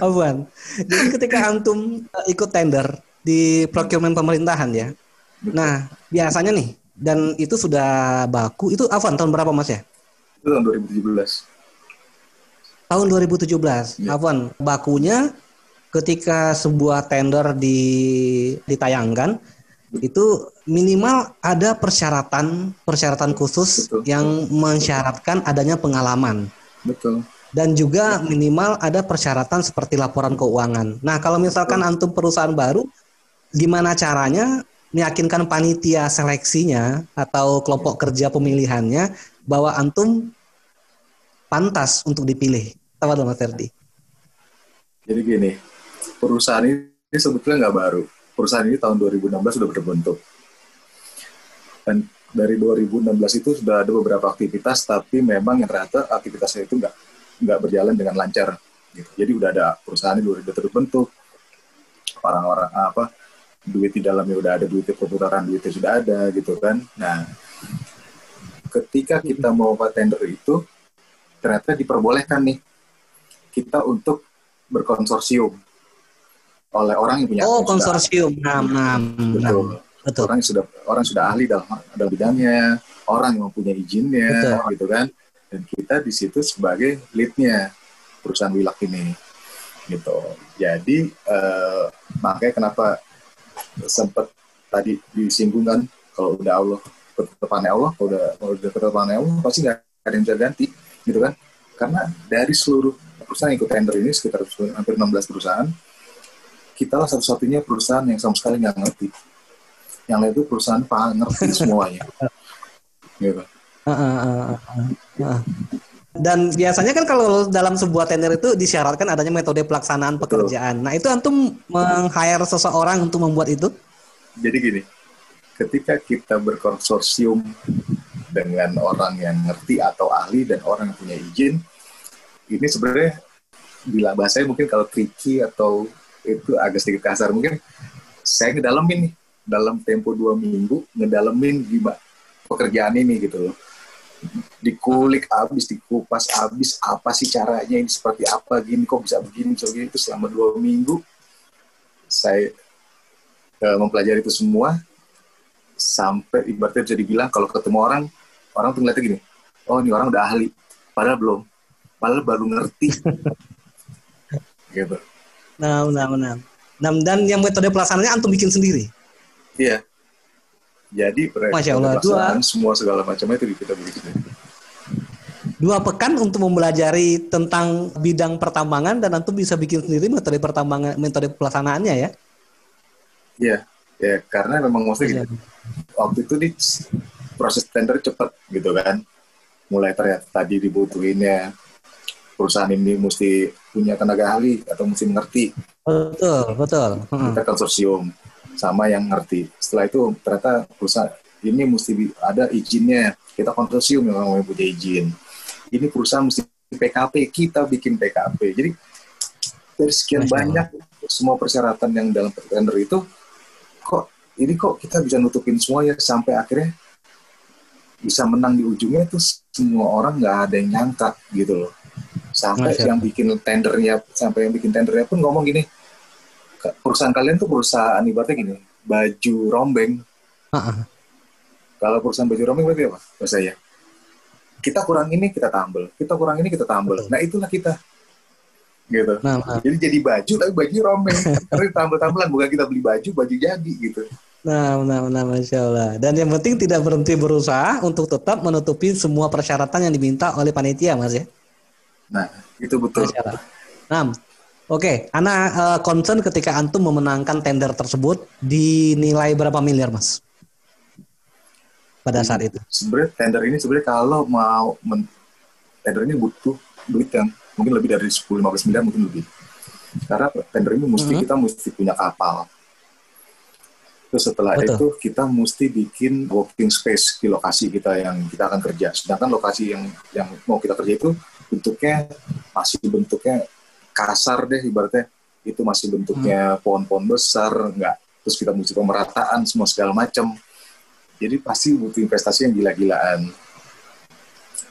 Abuan. Jadi ketika antum ikut tender, di procurement pemerintahan ya. Nah, biasanya nih dan itu sudah baku itu Afan tahun berapa Mas ya? Itu tahun 2017. Tahun 2017. Ya. Afan, bakunya ketika sebuah tender di ditayangkan itu minimal ada persyaratan persyaratan khusus Betul. yang mensyaratkan adanya pengalaman. Betul dan juga minimal ada persyaratan seperti laporan keuangan. Nah, kalau misalkan antum perusahaan baru, gimana caranya meyakinkan panitia seleksinya atau kelompok kerja pemilihannya bahwa antum pantas untuk dipilih. Tahu Mas Ferdi? Jadi gini, perusahaan ini sebetulnya nggak baru. Perusahaan ini tahun 2016 sudah berbentuk. Dan dari 2016 itu sudah ada beberapa aktivitas, tapi memang yang ternyata aktivitasnya itu nggak nggak berjalan dengan lancar. Gitu. Jadi udah ada perusahaan ini sudah terbentuk, orang-orang apa duit di dalamnya udah ada duit perputaran duitnya sudah ada gitu kan. Nah ketika kita mau tender itu ternyata diperbolehkan nih kita untuk berkonsorsium oleh orang yang punya oh konsorsium. nah, nah, betul. Betul. Orang yang sudah orang sudah ahli dalam dalam bidangnya orang yang mempunyai izinnya betul. gitu kan. Dan kita di situ sebagai leadnya perusahaan wilak ini gitu. Jadi eh, makanya kenapa sempat tadi disinggung kan kalau udah Allah ketetapannya Allah kalau udah kalau udah ketetapannya Allah pasti nggak ada yang bisa ganti gitu kan? Karena dari seluruh perusahaan yang ikut tender ini sekitar hampir 16 perusahaan kita lah satu-satunya perusahaan yang sama sekali nggak ngerti. Yang lain itu perusahaan paham ngerti semuanya. Gitu dan biasanya kan kalau dalam sebuah tender itu disyaratkan adanya metode pelaksanaan pekerjaan. Nah, itu antum meng-hire seseorang untuk membuat itu? Jadi gini, ketika kita berkonsorsium dengan orang yang ngerti atau ahli dan orang yang punya izin ini sebenarnya bila bahasanya mungkin kalau tricky atau itu agak sedikit kasar mungkin saya ngedalemin nih dalam tempo dua minggu ngedalemin gimana pekerjaan ini gitu loh dikulik abis dikupas abis apa sih caranya ini seperti apa gini kok bisa begini bisa begini. Itu selama dua minggu saya uh, mempelajari itu semua sampai ibaratnya bisa dibilang kalau ketemu orang orang tuh ngeliatnya gini oh ini orang udah ahli padahal belum padahal baru ngerti. Gitu. Nah benar benar dan, dan yang metode pelaksanaannya antum bikin sendiri? Iya. Jadi Masya Allah, dua, semua segala macamnya itu kita bikin sendiri dua pekan untuk mempelajari tentang bidang pertambangan dan antum bisa bikin sendiri metode pertambangan metode pelaksanaannya ya. Iya ya karena memang maksudnya gitu waktu itu di proses tender cepat gitu kan. Mulai ternyata tadi dibutuhinnya perusahaan ini mesti punya tenaga ahli atau mesti mengerti. Betul betul. Hmm. kita konsorsium sama yang ngerti. Setelah itu ternyata perusahaan ini mesti ada izinnya. Kita konsorsium yang punya izin ini perusahaan mesti PKP kita bikin PKP jadi dari sekian Masya banyak semua persyaratan yang dalam tender itu kok ini kok kita bisa nutupin semuanya sampai akhirnya bisa menang di ujungnya itu semua orang nggak ada yang nyangka gitu loh. Sampai Masya. yang bikin tendernya sampai yang bikin tendernya pun ngomong gini perusahaan kalian tuh perusahaan ibaratnya gini baju rombeng. Uh-uh. kalau perusahaan baju rombeng berarti apa? Bahasa ya kita kurang ini kita tambel kita kurang ini kita tambel nah itulah kita gitu nah, nah. jadi jadi baju tapi baju rombeng karena tambel-tambelan bukan kita beli baju baju jadi gitu Nah, nah, nah, masya Allah. Dan yang penting tidak berhenti berusaha untuk tetap menutupi semua persyaratan yang diminta oleh panitia, mas ya. Nah, itu betul. Nah, oke. Okay. Ana uh, concern ketika antum memenangkan tender tersebut dinilai berapa miliar, mas? Pada saat itu. Sebenarnya tender ini sebenarnya kalau mau men tender ini butuh duit yang mungkin lebih dari 10-15 miliar mungkin lebih. Karena tender ini mesti mm -hmm. kita mesti punya kapal Terus setelah Betul. itu kita mesti bikin working space di lokasi kita yang kita akan kerja. Sedangkan lokasi yang yang mau kita kerja itu bentuknya masih bentuknya kasar deh ibaratnya itu masih bentuknya hmm. pohon-pohon besar enggak terus kita mesti pemerataan semua segala macam jadi pasti butuh investasi yang gila-gilaan.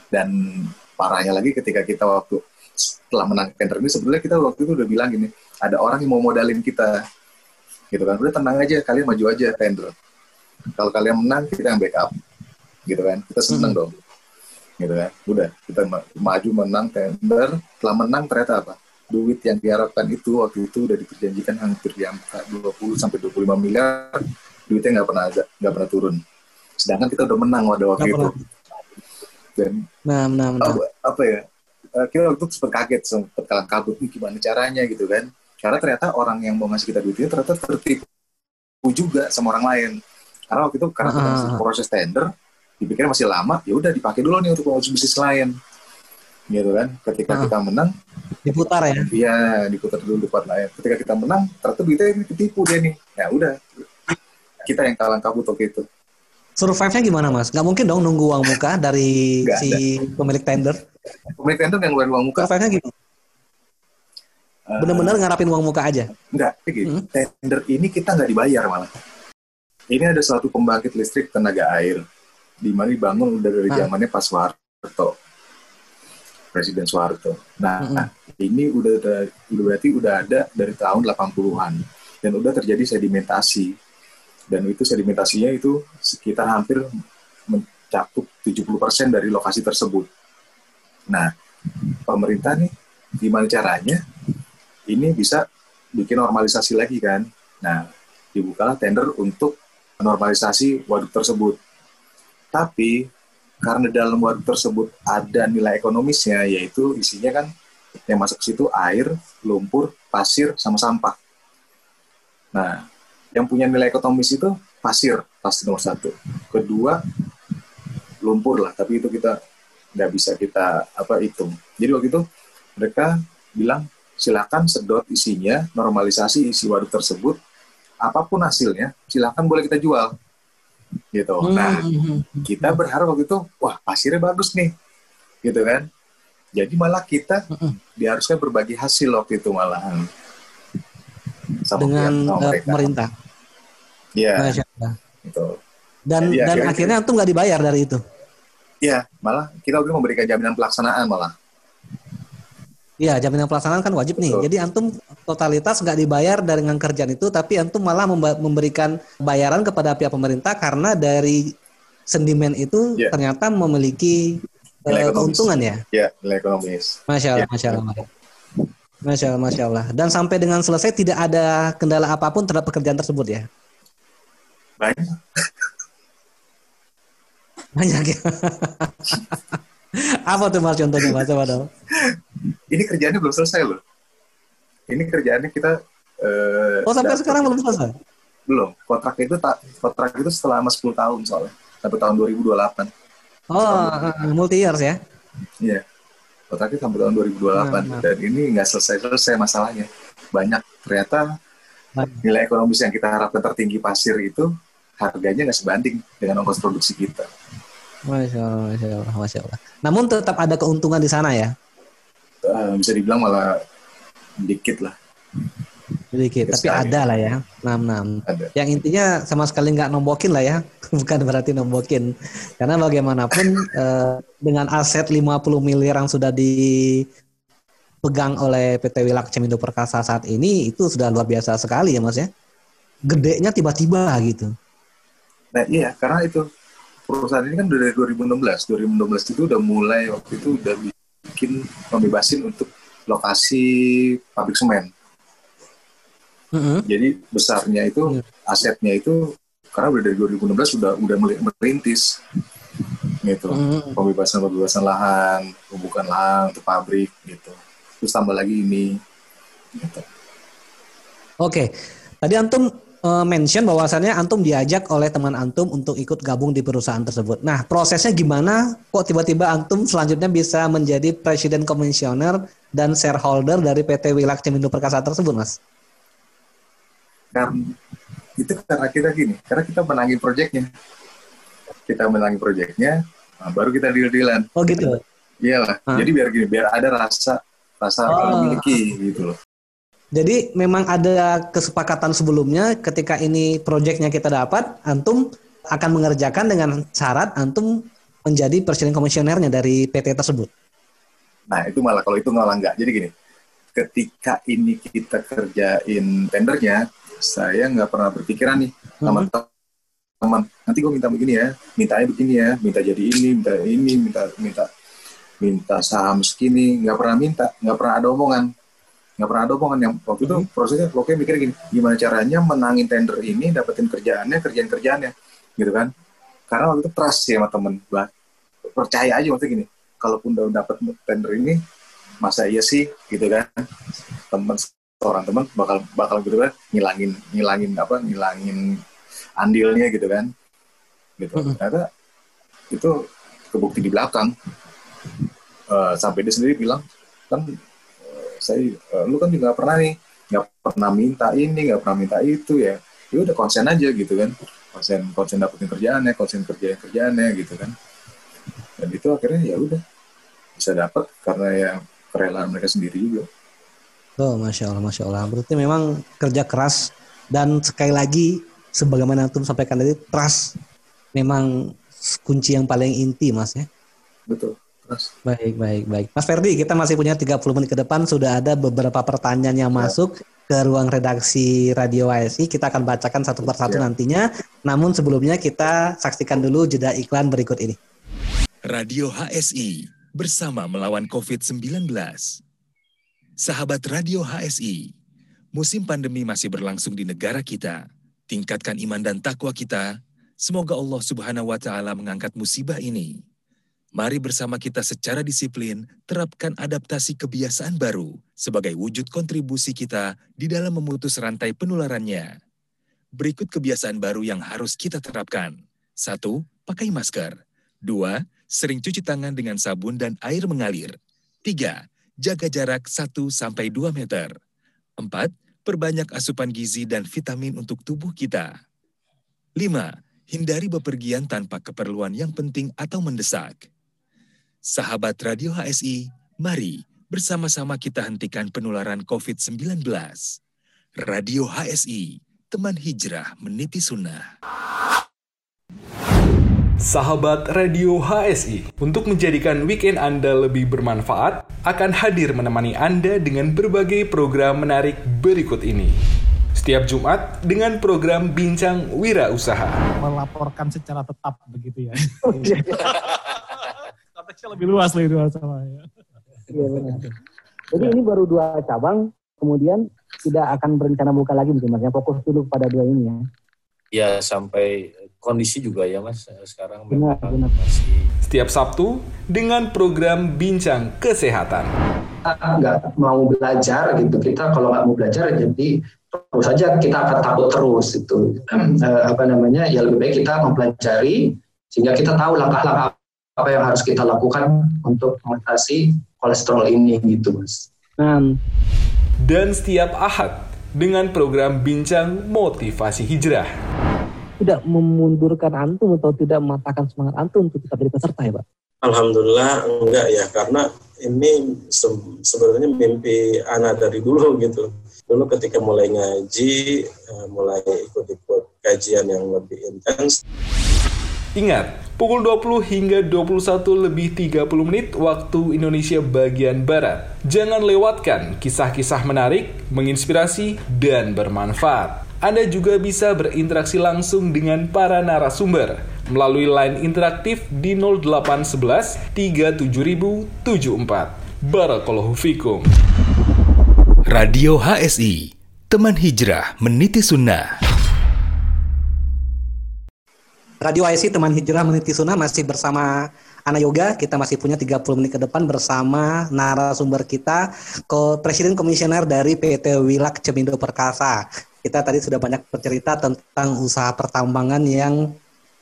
Dan parahnya lagi ketika kita waktu setelah menang tender ini sebenarnya kita waktu itu udah bilang gini ada orang yang mau modalin kita. Gitu kan udah tenang aja kalian maju aja tender. Kalau kalian menang kita yang backup. Gitu kan kita seneng hmm. dong. Gitu kan udah kita maju menang tender. Setelah menang ternyata apa? Duit yang diharapkan itu waktu itu udah diperjanjikan hampir di angka 20 sampai 25 miliar. Duitnya nggak pernah nggak pernah turun sedangkan kita udah menang pada waktu itu. dan nah, nah, nah. Apa, apa ya eh, kita waktu itu sempat kaget sempat kalang kabut nih gimana caranya? gitu kan. Karena ternyata orang yang mau ngasih kita duit itu ternyata tertipu juga sama orang lain. Karena waktu itu karena kita masih proses tender dipikir masih lama ya udah dipakai dulu nih untuk ngurus bisnis lain. Gitu kan ketika uh, kita menang diputar ya? iya diputar dulu di lain. Ketika kita menang ternyata duitnya ini ditipu dia nih. Ya udah kita yang kalang kabut waktu itu survive-nya gimana mas? Gak mungkin dong nunggu uang muka dari Gak si ada. pemilik tender. Pemilik tender yang ngeluarin uang muka. Survive-nya gimana? Benar-benar ngarapin uang muka aja? Enggak, gitu. Hmm? Tender ini kita nggak dibayar malah. Ini ada suatu pembangkit listrik tenaga air, di mana dibangun udah dari zamannya Pak Soeharto, Presiden Soeharto. Nah, hmm. nah ini udah, udah berarti udah ada dari tahun 80-an dan udah terjadi sedimentasi. Dan itu sedimentasinya itu sekitar hampir mencakup 70% dari lokasi tersebut. Nah, pemerintah nih gimana caranya ini bisa bikin normalisasi lagi kan. Nah, dibukalah tender untuk normalisasi waduk tersebut. Tapi karena dalam waduk tersebut ada nilai ekonomisnya, yaitu isinya kan yang masuk ke situ air, lumpur, pasir, sama sampah. Nah, yang punya nilai ekonomis itu pasir, pasti nomor satu. Kedua, lumpur lah, tapi itu kita nggak bisa kita apa hitung. Jadi waktu itu mereka bilang silakan sedot isinya, normalisasi isi waduk tersebut, apa pun hasilnya, silakan boleh kita jual. gitu. Hmm, nah, hmm, hmm, kita berharap waktu itu, wah pasirnya bagus nih, gitu kan. Jadi malah kita diharuskan berbagi hasil waktu itu malahan. Sama dengan uh, pemerintah. Iya. Gitu. Dan Jadi, dan akhirnya, akhirnya antum nggak dibayar dari itu. Iya, malah kita waktu memberikan jaminan pelaksanaan malah. Iya, jaminan pelaksanaan kan wajib nih. Betul. Jadi antum totalitas nggak dibayar dengan kerjaan itu, tapi antum malah memberikan bayaran kepada pihak pemerintah karena dari sentimen itu yeah. ternyata memiliki uh, keuntungan ya. Ya, nilai ekonomis. Masya Allah, ya. masya Allah. Masya Allah, masya Allah. Dan sampai dengan selesai tidak ada kendala apa pun terhadap pekerjaan tersebut ya. Banyak. Banyak ya. Apa tuh mas contohnya mas? Apa dong? Ini kerjaannya belum selesai loh. Ini kerjaannya kita. Uh, oh sampai sekarang belum selesai? Belum. Kontrak itu tak kontrak itu selama 10 tahun soalnya sampai tahun 2028. Oh multi years ya? Iya. Kontraknya sampai tahun 2028 nah, dan ini nggak selesai-selesai masalahnya. Banyak ternyata nilai ekonomis yang kita harapkan tertinggi pasir itu harganya nggak sebanding dengan ongkos produksi kita. Masya Allah, Masya Allah, Masya Allah. Namun tetap ada keuntungan di sana ya? Uh, bisa dibilang malah dikit lah. Sedikit, tapi ada lah ya. Enam enam. Yang intinya sama sekali nggak nombokin lah ya. Bukan berarti nombokin. Karena bagaimanapun eh, dengan aset 50 miliar yang sudah dipegang oleh PT Wilak Cemindo Perkasa saat ini itu sudah luar biasa sekali ya Mas ya. Gedenya tiba-tiba gitu. Nah iya, karena itu perusahaan ini kan dari 2016. 2016 itu udah mulai waktu itu udah bikin pembebasin untuk lokasi pabrik semen. Mm-hmm. Jadi besarnya itu mm. asetnya itu karena udah dari 2016 sudah udah merintis gitu mm-hmm. pembebasan pembebasan lahan, pembukaan lahan untuk pabrik gitu. Terus tambah lagi ini. Gitu. Oke, okay. tadi antum uh, mention bahwasannya antum diajak oleh teman antum untuk ikut gabung di perusahaan tersebut. Nah, prosesnya gimana? Kok tiba-tiba antum selanjutnya bisa menjadi presiden komisioner dan shareholder dari PT Wilak Cemindo Perkasa tersebut, Mas? Karena itu karena kita gini, karena kita menangi proyeknya. Kita menangi proyeknya, nah baru kita deal-dealan. Oh gitu. Iyalah. Ah. Jadi biar gini, biar ada rasa rasa oh. memiliki gitu loh. Jadi memang ada kesepakatan sebelumnya ketika ini proyeknya kita dapat, antum akan mengerjakan dengan syarat antum menjadi presiden komisionernya dari PT tersebut. Nah itu malah kalau itu malah enggak. Jadi gini, ketika ini kita kerjain tendernya, saya nggak pernah berpikiran nih sama mm-hmm. teman. Nanti gue minta begini ya, mintanya begini ya, minta jadi ini, minta ini, minta minta minta saham segini, nggak pernah minta, nggak pernah ada omongan. Nggak pernah ada omongan yang waktu itu hmm. prosesnya pokoknya mikirnya gini gimana caranya menangin tender ini dapetin kerjaannya kerjaan kerjaannya gitu kan. Karena waktu itu trust ya sama temen. Bah percaya aja waktu gini kalaupun udah dapet tender ini masa iya sih gitu kan. Temen seorang teman bakal bakal gitu kan ngilangin ngilangin apa ngilangin andilnya gitu kan. Gitu. Hmm. ternyata itu kebukti di belakang. Uh, sampai dia sendiri bilang kan saya uh, lu kan juga pernah nih nggak pernah minta ini nggak pernah minta itu ya. Ya udah konsen aja gitu kan. Konsen konsen dapetin kerjaannya konsen kerja kerjaannya gitu kan. Dan itu akhirnya ya udah bisa dapat karena ya kerelaan mereka sendiri juga oh masya allah masya allah berarti memang kerja keras dan sekali lagi sebagaimana antum sampaikan tadi trust memang kunci yang paling inti mas ya betul Mas. Baik, baik, baik. Mas Ferdi, kita masih punya 30 menit ke depan. Sudah ada beberapa pertanyaan yang ya. masuk ke ruang redaksi Radio ASI. Kita akan bacakan satu persatu ya. nantinya. Namun sebelumnya kita saksikan dulu jeda iklan berikut ini. Radio HSI bersama melawan COVID-19. Sahabat Radio HSI, musim pandemi masih berlangsung di negara kita. Tingkatkan iman dan takwa kita. Semoga Allah Subhanahu wa taala mengangkat musibah ini Mari bersama kita secara disiplin terapkan adaptasi kebiasaan baru sebagai wujud kontribusi kita di dalam memutus rantai penularannya. Berikut kebiasaan baru yang harus kita terapkan. Satu, pakai masker. Dua, sering cuci tangan dengan sabun dan air mengalir. Tiga, jaga jarak 1-2 meter. Empat, perbanyak asupan gizi dan vitamin untuk tubuh kita. Lima, Hindari bepergian tanpa keperluan yang penting atau mendesak. Sahabat Radio HSI, mari bersama-sama kita hentikan penularan COVID-19. Radio HSI, teman hijrah meniti sunnah. Sahabat Radio HSI, untuk menjadikan weekend Anda lebih bermanfaat, akan hadir menemani Anda dengan berbagai program menarik berikut ini. Setiap Jumat dengan program Bincang Wira Usaha. Melaporkan secara tetap begitu ya. Konteksnya lebih luas lagi dua sama ya. Iya benar. Jadi ini baru dua cabang, kemudian tidak akan berencana buka lagi mungkin mas. Fokus dulu pada dua ini ya. Ya sampai kondisi juga ya mas sekarang benar, benar. masih. Setiap Sabtu dengan program Bincang Kesehatan. Nggak mau belajar gitu kita kalau nggak mau belajar jadi terus saja kita akan takut terus itu apa namanya ya lebih baik kita mempelajari sehingga kita tahu langkah-langkah apa yang harus kita lakukan untuk mengatasi kolesterol ini gitu mas. Hmm. Dan setiap ahad dengan program bincang motivasi hijrah. Tidak memundurkan antum atau tidak mematahkan semangat antum untuk tetap jadi peserta ya Pak? Alhamdulillah enggak ya karena ini se sebenarnya mimpi anak dari dulu gitu. Dulu ketika mulai ngaji, eh, mulai ikut-ikut kajian yang lebih intens. Ingat, pukul 20 hingga 21 lebih 30 menit waktu Indonesia bagian Barat. Jangan lewatkan kisah-kisah menarik, menginspirasi, dan bermanfaat. Anda juga bisa berinteraksi langsung dengan para narasumber melalui line interaktif di 0811 37074. Barakallahu fikum. Radio HSI, teman hijrah meniti sunnah. Radio IC Teman Hijrah Meniti Sunnah masih bersama Ana Yoga. Kita masih punya 30 menit ke depan bersama narasumber kita, ko Presiden Komisioner dari PT Wilak Cemindo Perkasa. Kita tadi sudah banyak bercerita tentang usaha pertambangan yang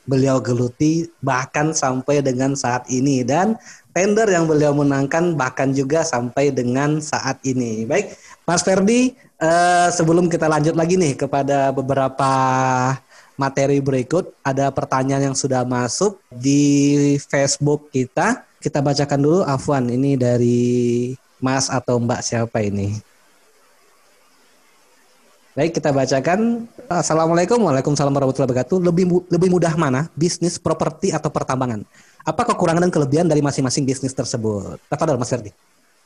beliau geluti bahkan sampai dengan saat ini dan tender yang beliau menangkan bahkan juga sampai dengan saat ini. Baik, Mas Ferdi, eh, sebelum kita lanjut lagi nih kepada beberapa materi berikut. Ada pertanyaan yang sudah masuk di Facebook kita. Kita bacakan dulu, Afwan. Ini dari Mas atau Mbak siapa ini? Baik, kita bacakan. Assalamualaikum, waalaikumsalam warahmatullahi wabarakatuh. Lebih lebih mudah mana, bisnis, properti atau pertambangan? Apa kekurangan dan kelebihan dari masing-masing bisnis tersebut? Tafadol, Mas Ferdi.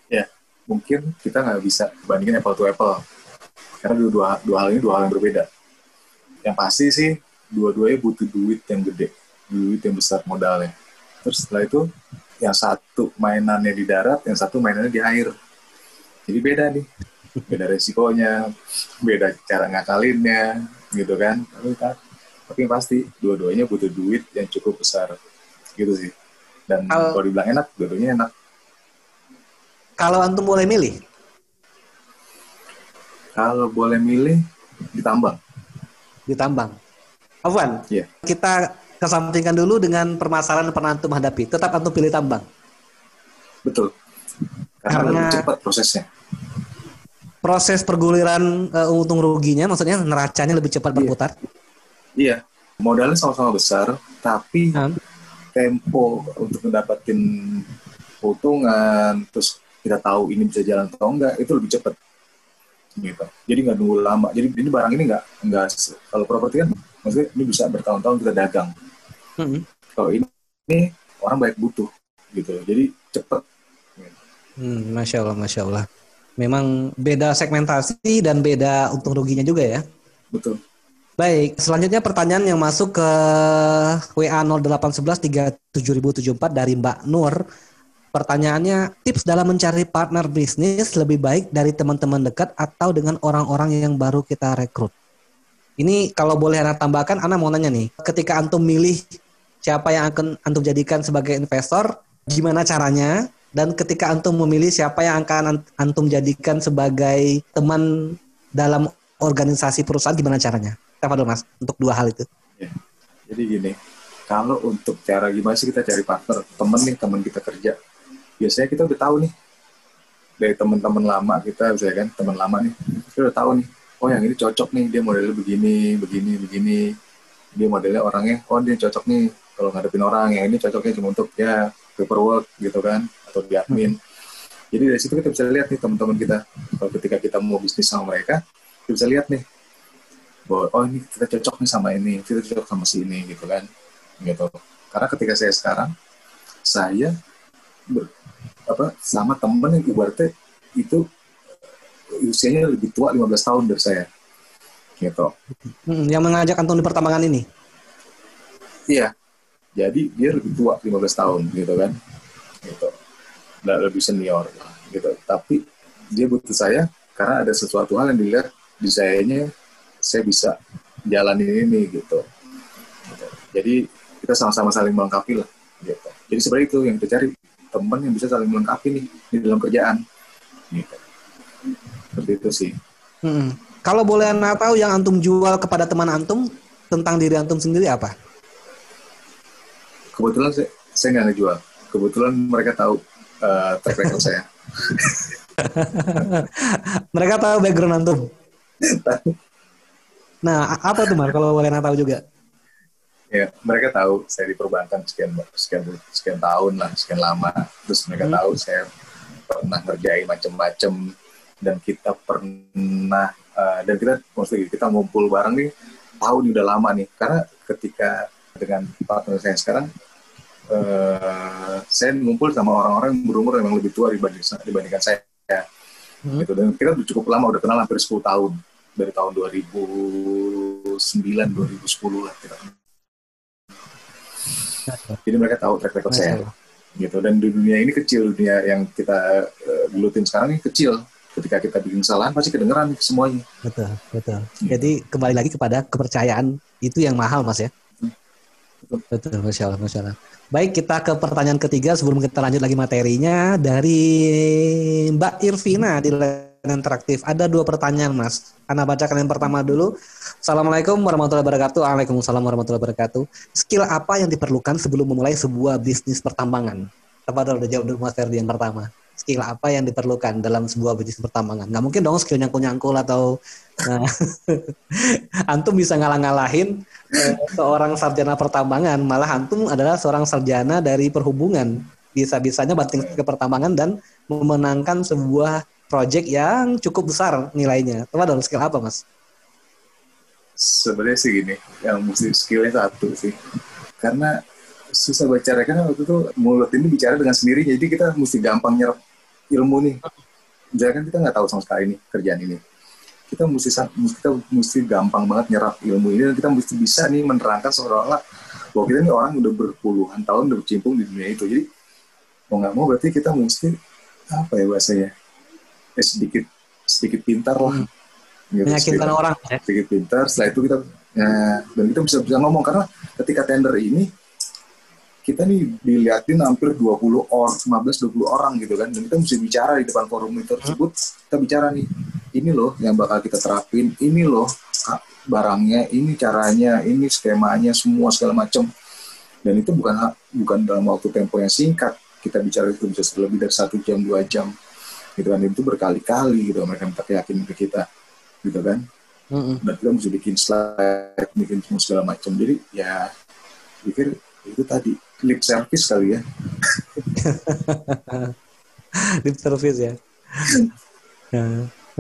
Ya, mungkin kita nggak bisa bandingin apple to apple. Karena dua, dua, dua hal ini dua hal yang berbeda yang pasti sih dua-duanya butuh duit yang gede duit yang besar modalnya terus setelah itu yang satu mainannya di darat yang satu mainannya di air jadi beda nih beda resikonya beda cara ngakalinnya gitu kan tapi, tapi yang pasti dua-duanya butuh duit yang cukup besar gitu sih dan kalau, kalau dibilang enak dua-duanya enak kalau antum boleh milih kalau boleh milih ditambang di tambang. Afwan, yeah. kita kesampingkan dulu dengan permasalahan yang pernah antum hadapi. Tetap antum pilih tambang. Betul. Karena, Karena lebih cepat prosesnya. Proses perguliran uh, untung ruginya, maksudnya neracanya lebih cepat berputar. Iya. Modalnya sama-sama besar, tapi hmm. tempo untuk mendapatkan keuntungan, terus kita tahu ini bisa jalan atau enggak, itu lebih cepat gitu jadi nggak nunggu lama jadi ini barang ini nggak nggak kalau properti kan maksudnya ini bisa bertahun-tahun kita dagang hmm. kalau ini, ini orang baik butuh gitu jadi cepet hmm, masya allah masya allah memang beda segmentasi dan beda untung ruginya juga ya betul Baik, selanjutnya pertanyaan yang masuk ke WA 0811 37074 dari Mbak Nur. Pertanyaannya, tips dalam mencari partner bisnis lebih baik dari teman-teman dekat atau dengan orang-orang yang baru kita rekrut? Ini kalau boleh Anda tambahkan, Anda mau nanya nih, ketika Antum milih siapa yang akan Antum jadikan sebagai investor, gimana caranya? Dan ketika Antum memilih siapa yang akan Antum jadikan sebagai teman dalam organisasi perusahaan, gimana caranya? Dulu Mas, untuk dua hal itu? Ya. Jadi gini, kalau untuk cara gimana sih kita cari partner, temen nih, teman kita kerja, biasanya kita udah tahu nih dari teman-teman lama kita misalnya kan teman lama nih kita udah tahu nih oh yang ini cocok nih dia modelnya begini begini begini dia modelnya orangnya oh dia cocok nih kalau ngadepin orang yang ini cocoknya cuma untuk ya paperwork gitu kan atau di admin. Hmm. jadi dari situ kita bisa lihat nih teman-teman kita kalau ketika kita mau bisnis sama mereka kita bisa lihat nih bahwa oh ini kita cocok nih sama ini kita cocok sama si ini gitu kan gitu. Karena ketika saya sekarang saya ber, apa sama temen yang ibaratnya itu usianya lebih tua 15 tahun dari saya gitu. Hmm, yang mengajak Anton di pertambangan ini? Iya. Jadi dia lebih tua 15 tahun gitu kan gitu lebih senior gitu tapi dia butuh saya karena ada sesuatu hal yang dilihat di sayanya saya bisa jalanin ini gitu. gitu. Jadi kita sama-sama saling melengkapi lah gitu. Jadi sebenarnya itu yang kita cari teman yang bisa saling melengkapi nih di dalam kerjaan gitu. Seperti itu sih. Hmm. Kalau boleh anda tahu yang antum jual kepada teman antum tentang diri antum sendiri apa? Kebetulan saya saya nggak ngejual. Kebetulan mereka tahu uh, track record saya. mereka tahu background antum. nah, apa tuh Mar kalau boleh tahu juga? Ya, mereka tahu saya di perbankan sekian sekian sekian tahun lah, sekian lama. Terus mereka hmm. tahu saya pernah ngerjain macam-macam dan kita pernah uh, dan kita maksudnya kita ngumpul bareng nih tahun udah lama nih karena ketika dengan partner saya sekarang uh, saya ngumpul sama orang-orang yang berumur yang lebih tua dibanding, dibandingkan saya. Hmm. gitu. Dan kita cukup lama udah kenal hampir 10 tahun. Dari tahun 2009 2010 lah kita jadi mereka tahu track record saya. Gitu. Dan di dunia ini kecil dunia yang kita uh, gelutin sekarang ini kecil. Ketika kita bikin kesalahan pasti kedengeran semuanya. Betul betul. Gitu. jadi kembali lagi kepada kepercayaan. Itu yang mahal mas ya betul, masya Allah masya Allah Baik, kita ke pertanyaan ketiga sebelum kita lanjut lagi materinya dari Mbak Irvina di layanan interaktif. Ada dua pertanyaan, Mas. Anda bacakan yang pertama dulu. Assalamualaikum warahmatullahi wabarakatuh. Waalaikumsalam warahmatullahi wabarakatuh. Skill apa yang diperlukan sebelum memulai sebuah bisnis pertambangan? Apa udah jawab dulu Mas Ferdi yang pertama skill apa yang diperlukan dalam sebuah bisnis pertambangan. Nggak mungkin dong skill nyangkul-nyangkul atau uh, antum bisa ngalah-ngalahin uh, seorang sarjana pertambangan, malah antum adalah seorang sarjana dari perhubungan. Bisa-bisanya banting ke pertambangan dan memenangkan sebuah project yang cukup besar nilainya. Coba dong skill apa, Mas? Sebenarnya sih gini, yang mesti skillnya satu sih. Karena susah bicara kan waktu itu mulut ini bicara dengan sendiri jadi kita mesti gampang nyerap ilmu nih. Kan kita nggak tahu sama sekali nih kerjaan ini. Kita mesti kita mesti gampang banget nyerap ilmu ini dan kita mesti bisa nih menerangkan seolah-olah bahwa kita ini orang udah berpuluhan tahun udah bercimpung di dunia itu. Jadi mau nggak mau berarti kita mesti apa ya bahasanya? Eh, sedikit sedikit pintar lah. Hmm. gitu, sedikit, orang ya? sedikit pintar setelah itu kita ya, dan kita bisa bisa ngomong. Karena ketika tender ini kita nih diliatin hampir 20 orang, 15 20 orang gitu kan. Dan kita mesti bicara di depan forum itu tersebut, kita bicara nih, ini loh yang bakal kita terapin, ini loh barangnya, ini caranya, ini skemanya, semua segala macam. Dan itu bukan bukan dalam waktu tempo yang singkat. Kita bicara itu bisa lebih dari satu jam, dua jam. Gitu kan, itu berkali-kali gitu mereka minta keyakinan ke kita. Gitu kan. Dan kita mesti bikin slide, bikin semua segala macam. Jadi ya pikir itu tadi lip service kali ya. lip service ya.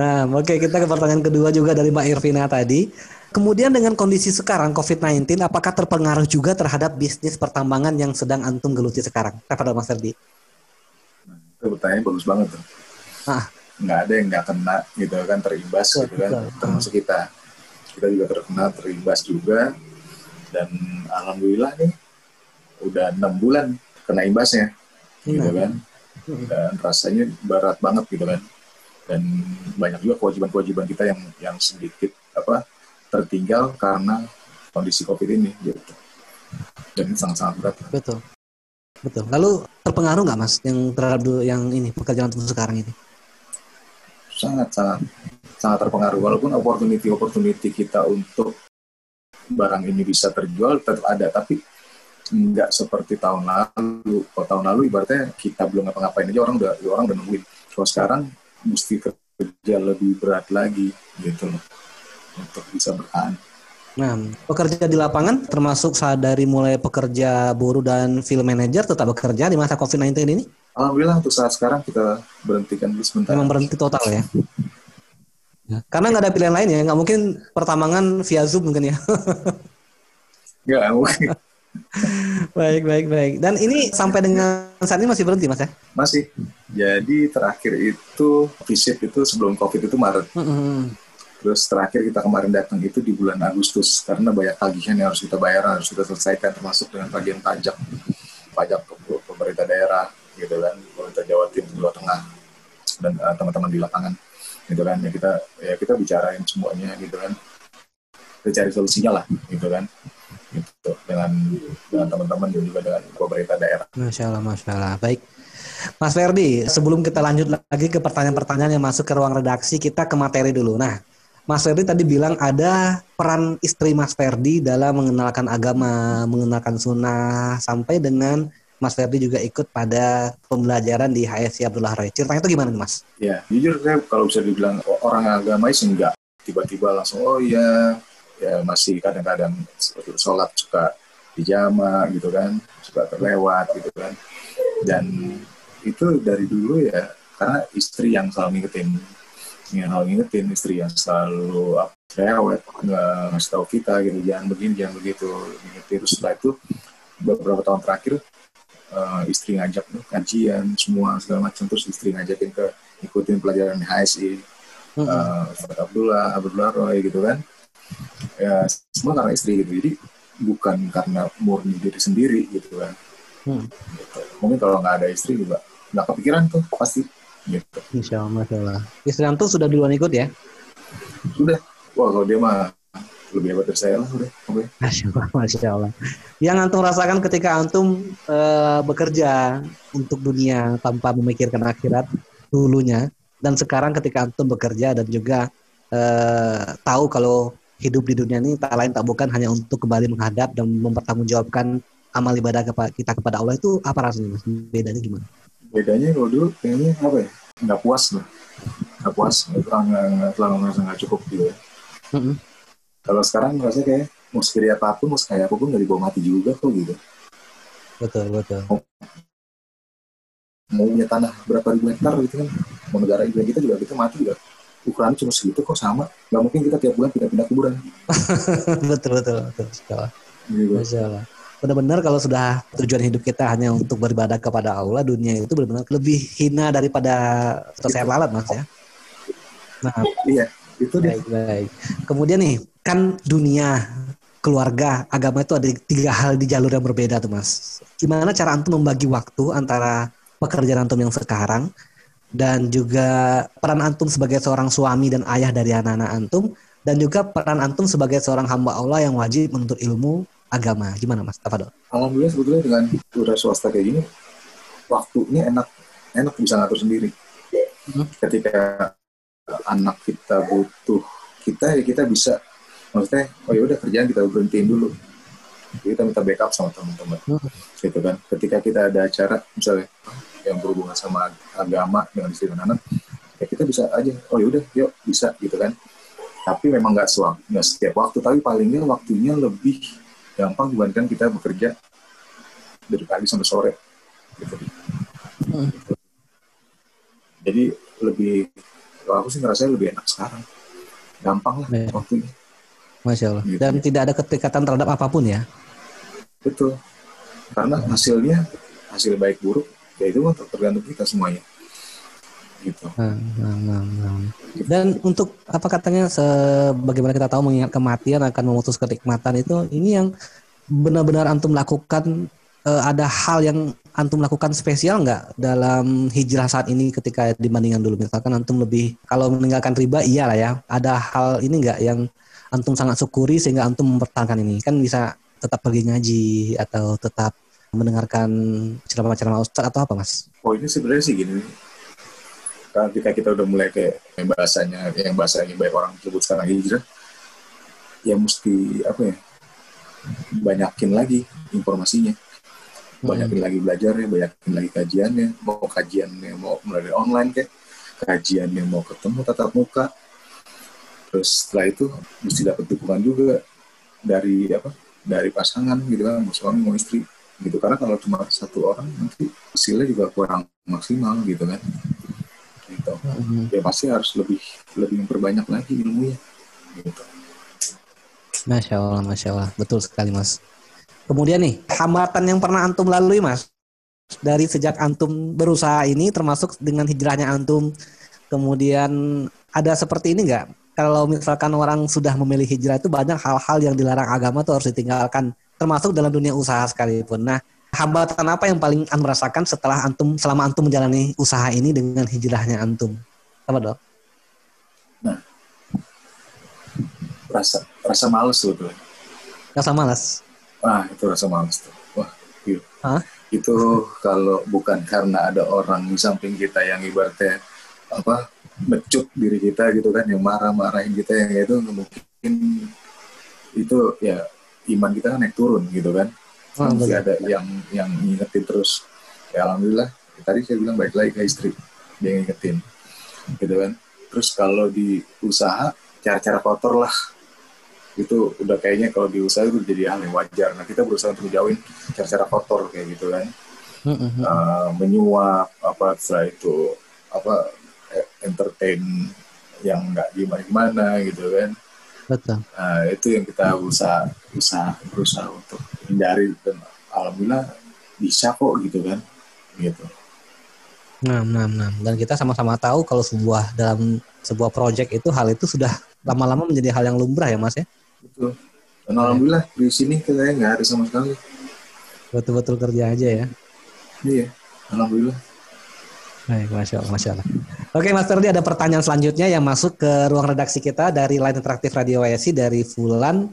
Nah, oke okay, kita ke pertanyaan kedua juga dari Mbak Irvina tadi. Kemudian dengan kondisi sekarang COVID-19, apakah terpengaruh juga terhadap bisnis pertambangan yang sedang antum geluti sekarang? Kepada Mas Ferdi. Nah, itu pertanyaan bagus banget tuh. Ah. Nggak ada yang nggak kena gitu kan terimbas betul, gitu kan, betul. termasuk kita. Kita juga terkena terimbas juga. Dan alhamdulillah nih udah enam bulan kena imbasnya gitu iya. kan. Dan rasanya berat banget gitu kan. Dan banyak juga kewajiban-kewajiban kita yang yang sedikit apa tertinggal karena kondisi covid ini gitu. Dan sangat-sangat berat. Betul. Betul. Lalu terpengaruh nggak mas yang terhadap yang ini pekerjaan untuk sekarang ini? Sangat sangat sangat terpengaruh. Walaupun opportunity opportunity kita untuk barang ini bisa terjual tetap ada. Tapi nggak seperti tahun lalu. Kalau tahun lalu ibaratnya kita belum ngapa-ngapain aja orang udah orang udah nungguin. Kalau sekarang mesti kerja lebih berat lagi gitu loh untuk bisa bertahan. Nah, pekerja di lapangan termasuk saat dari mulai pekerja buruh dan film manager tetap bekerja di masa COVID-19 ini? Alhamdulillah untuk saat sekarang kita berhentikan dulu sebentar. Memang berhenti total ya? ya. Karena nggak ada pilihan lain ya, nggak mungkin pertambangan via Zoom mungkin ya? Nggak mungkin. baik, baik, baik. Dan ini sampai dengan saat ini masih berhenti, Mas ya? Masih. Jadi terakhir itu visit itu sebelum COVID itu Maret. Mm -hmm. Terus terakhir kita kemarin datang itu di bulan Agustus karena banyak tagihan yang harus kita bayar harus kita selesaikan termasuk dengan tagihan pajak pajak pemerintah daerah gitu kan pemerintah Jawa Timur Jawa Tengah dan uh, teman-teman di lapangan gitu kan ya kita ya kita bicarain semuanya gitu kan kita cari solusinya lah gitu kan gitu dengan dengan teman-teman dan juga dengan pemerintah daerah. Masya Allah, Masya Allah. Baik. Mas Ferdi, sebelum kita lanjut lagi ke pertanyaan-pertanyaan yang masuk ke ruang redaksi, kita ke materi dulu. Nah, Mas Ferdi tadi bilang ada peran istri Mas Ferdi dalam mengenalkan agama, mengenalkan sunnah, sampai dengan Mas Ferdi juga ikut pada pembelajaran di HSI Abdullah Roy. Ceritanya itu gimana nih Mas? Ya, jujur saya kalau bisa dibilang orang agamais enggak. Tiba-tiba langsung, oh iya, ya masih kadang-kadang sholat suka dijama gitu kan, suka terlewat gitu kan. Dan itu dari dulu ya, karena istri yang selalu ngingetin yang hal ngingetin istri yang selalu cerewet nggak ngasih tahu kita gitu jangan begini jangan begitu ngingetin. Terus setelah itu beberapa tahun terakhir uh, istri ngajak kajian semua segala macam terus istri ngajakin ke ikutin pelajaran HSI uh, Abdullah Abdullah Roy gitu kan ya semua karena istri gitu jadi bukan karena murni diri sendiri gitu kan hmm. gitu. mungkin kalau nggak ada istri juga nggak kepikiran tuh pasti gitu. Insya Allah, Masya Allah. Istri Antum sudah duluan ikut ya? Sudah. Wah kalau dia mah lebih hebat dari saya lah udah. Okay. Masya Allah, Masya Allah. Yang Antum rasakan ketika Antum uh, bekerja untuk dunia tanpa memikirkan akhirat dulunya, dan sekarang ketika Antum bekerja dan juga uh, tahu kalau hidup di dunia ini tak lain tak bukan hanya untuk kembali menghadap dan mempertanggungjawabkan amal ibadah kita kepada Allah. Itu apa rasanya mas? Bedanya gimana? bedanya kalau dulu kayaknya apa ya? Nggak puas lah. Nggak puas. Nggak nggak terlalu merasa nggak cukup gitu ya. Mm-hmm. kalau sekarang merasa kayak mau segede apa pun mau sekaya apa pun nggak dibawa mati juga kok gitu. Betul betul. Mau, mau punya tanah berapa ribu hektar gitu kan. Mau negara kita juga kita mati juga ukurannya cuma segitu kok sama nggak mungkin kita tiap bulan pindah-pindah kuburan betul betul betul. Masya Allah benar-benar kalau sudah tujuan hidup kita hanya untuk beribadah kepada Allah, dunia itu benar-benar lebih hina daripada sayur lalat, mas ya. Nah, iya, itu baik, dia. Baik. Kemudian nih, kan dunia, keluarga, agama itu ada tiga hal di jalur yang berbeda tuh, mas. Gimana cara antum membagi waktu antara pekerjaan antum yang sekarang dan juga peran antum sebagai seorang suami dan ayah dari anak-anak antum dan juga peran antum sebagai seorang hamba Allah yang wajib menuntut ilmu agama. Gimana Mas Tafadol? Alhamdulillah sebetulnya dengan udah swasta kayak gini, waktunya enak, enak bisa ngatur sendiri. Hmm. Ketika anak kita butuh kita ya kita bisa maksudnya oh ya udah kerjaan kita berhentiin dulu kita minta backup sama teman-teman hmm. gitu kan ketika kita ada acara misalnya yang berhubungan sama agama dengan istri dan anak ya kita bisa aja oh ya udah yuk bisa gitu kan tapi memang nggak nggak setiap waktu tapi palingnya waktunya lebih gampang dibandingkan kita bekerja dari pagi sampai sore gitu. Hmm. Jadi lebih kalau aku sih ngerasa lebih enak sekarang. Gampang lah ya. waktunya. Masya Allah. Gitu. Dan tidak ada ketekatan terhadap apa pun ya? Betul. Karena hasilnya, hasil baik buruk, ya itu tergantung kita semuanya. Gitu. Nah, nah, nah. Dan untuk apa katanya sebagaimana kita tahu mengingat kematian akan memutus kenikmatan itu ini yang benar-benar antum lakukan uh, ada hal yang antum lakukan spesial nggak dalam hijrah saat ini ketika dibandingkan dulu misalkan antum lebih kalau meninggalkan riba iya lah ya ada hal ini nggak yang antum sangat syukuri sehingga antum mempertahankan ini kan bisa tetap pergi ngaji atau tetap mendengarkan ceramah-ceramah ustaz atau apa mas? Oh ini sebenarnya sih gini. Ketika kita udah mulai kayak yang bahasanya yang bahasanya banyak orang sebut sekarang hijrah ya mesti apa ya banyakin lagi informasinya. Banyakin hmm. lagi belajarnya banyakin lagi kajiannya. Mau kajiannya mau melalui online kayak kajiannya mau ketemu tatap muka. Terus setelah itu mesti dapat dukungan juga dari apa dari pasangan gitu kan mau suami mau istri gitu karena kalau cuma satu orang nanti hasilnya juga kurang maksimal gitu kan gitu mm-hmm. ya pasti harus lebih lebih memperbanyak lagi ilmunya gitu Masya Allah, Masya Allah. Betul sekali, Mas. Kemudian nih, hambatan yang pernah Antum lalui, Mas. Dari sejak Antum berusaha ini, termasuk dengan hijrahnya Antum, kemudian ada seperti ini nggak? Kalau misalkan orang sudah memilih hijrah itu banyak hal-hal yang dilarang agama tuh harus ditinggalkan, termasuk dalam dunia usaha sekalipun. Nah, hambatan apa yang paling Anda merasakan setelah Antum, selama Antum menjalani usaha ini dengan hijrahnya Antum? Apa dok? Nah, rasa rasa males tuh tuh. Rasa males. Wah itu rasa males tuh. Wah iya. Hah? Itu kalau bukan karena ada orang di samping kita yang ibaratnya apa mecut diri kita gitu kan yang marah-marahin kita yang itu mungkin itu ya iman kita kan naik turun gitu kan. Oh, masih ada yang yang ngingetin terus. Ya alhamdulillah. Tadi saya bilang baik lagi ke istri. Dia ngingetin. Gitu kan. Terus kalau di usaha cara-cara kotor lah. Itu udah kayaknya kalau diusaha itu jadi hal yang wajar. Nah kita berusaha untuk menjauhin cara-cara kotor kayak gitu kan, uh, menyuap apa setelah itu apa eh, entertain yang nggak gimana-gimana gitu kan. Betul. Nah itu yang kita berusaha usaha berusaha untuk hindari dan alhamdulillah bisa kok gitu kan, gitu. Nah, nah, nah. Dan kita sama-sama tahu kalau sebuah dalam sebuah proyek itu hal itu sudah lama-lama menjadi hal yang lumrah ya, Mas ya. Betul. Dan alhamdulillah di sini saya nggak ada sama sekali. Betul-betul kerja aja ya. Iya, alhamdulillah. Baik, masya Allah, masya Allah. Oke, Mas Ferdi ada pertanyaan selanjutnya yang masuk ke ruang redaksi kita dari Line Interaktif Radio WSI dari Fulan.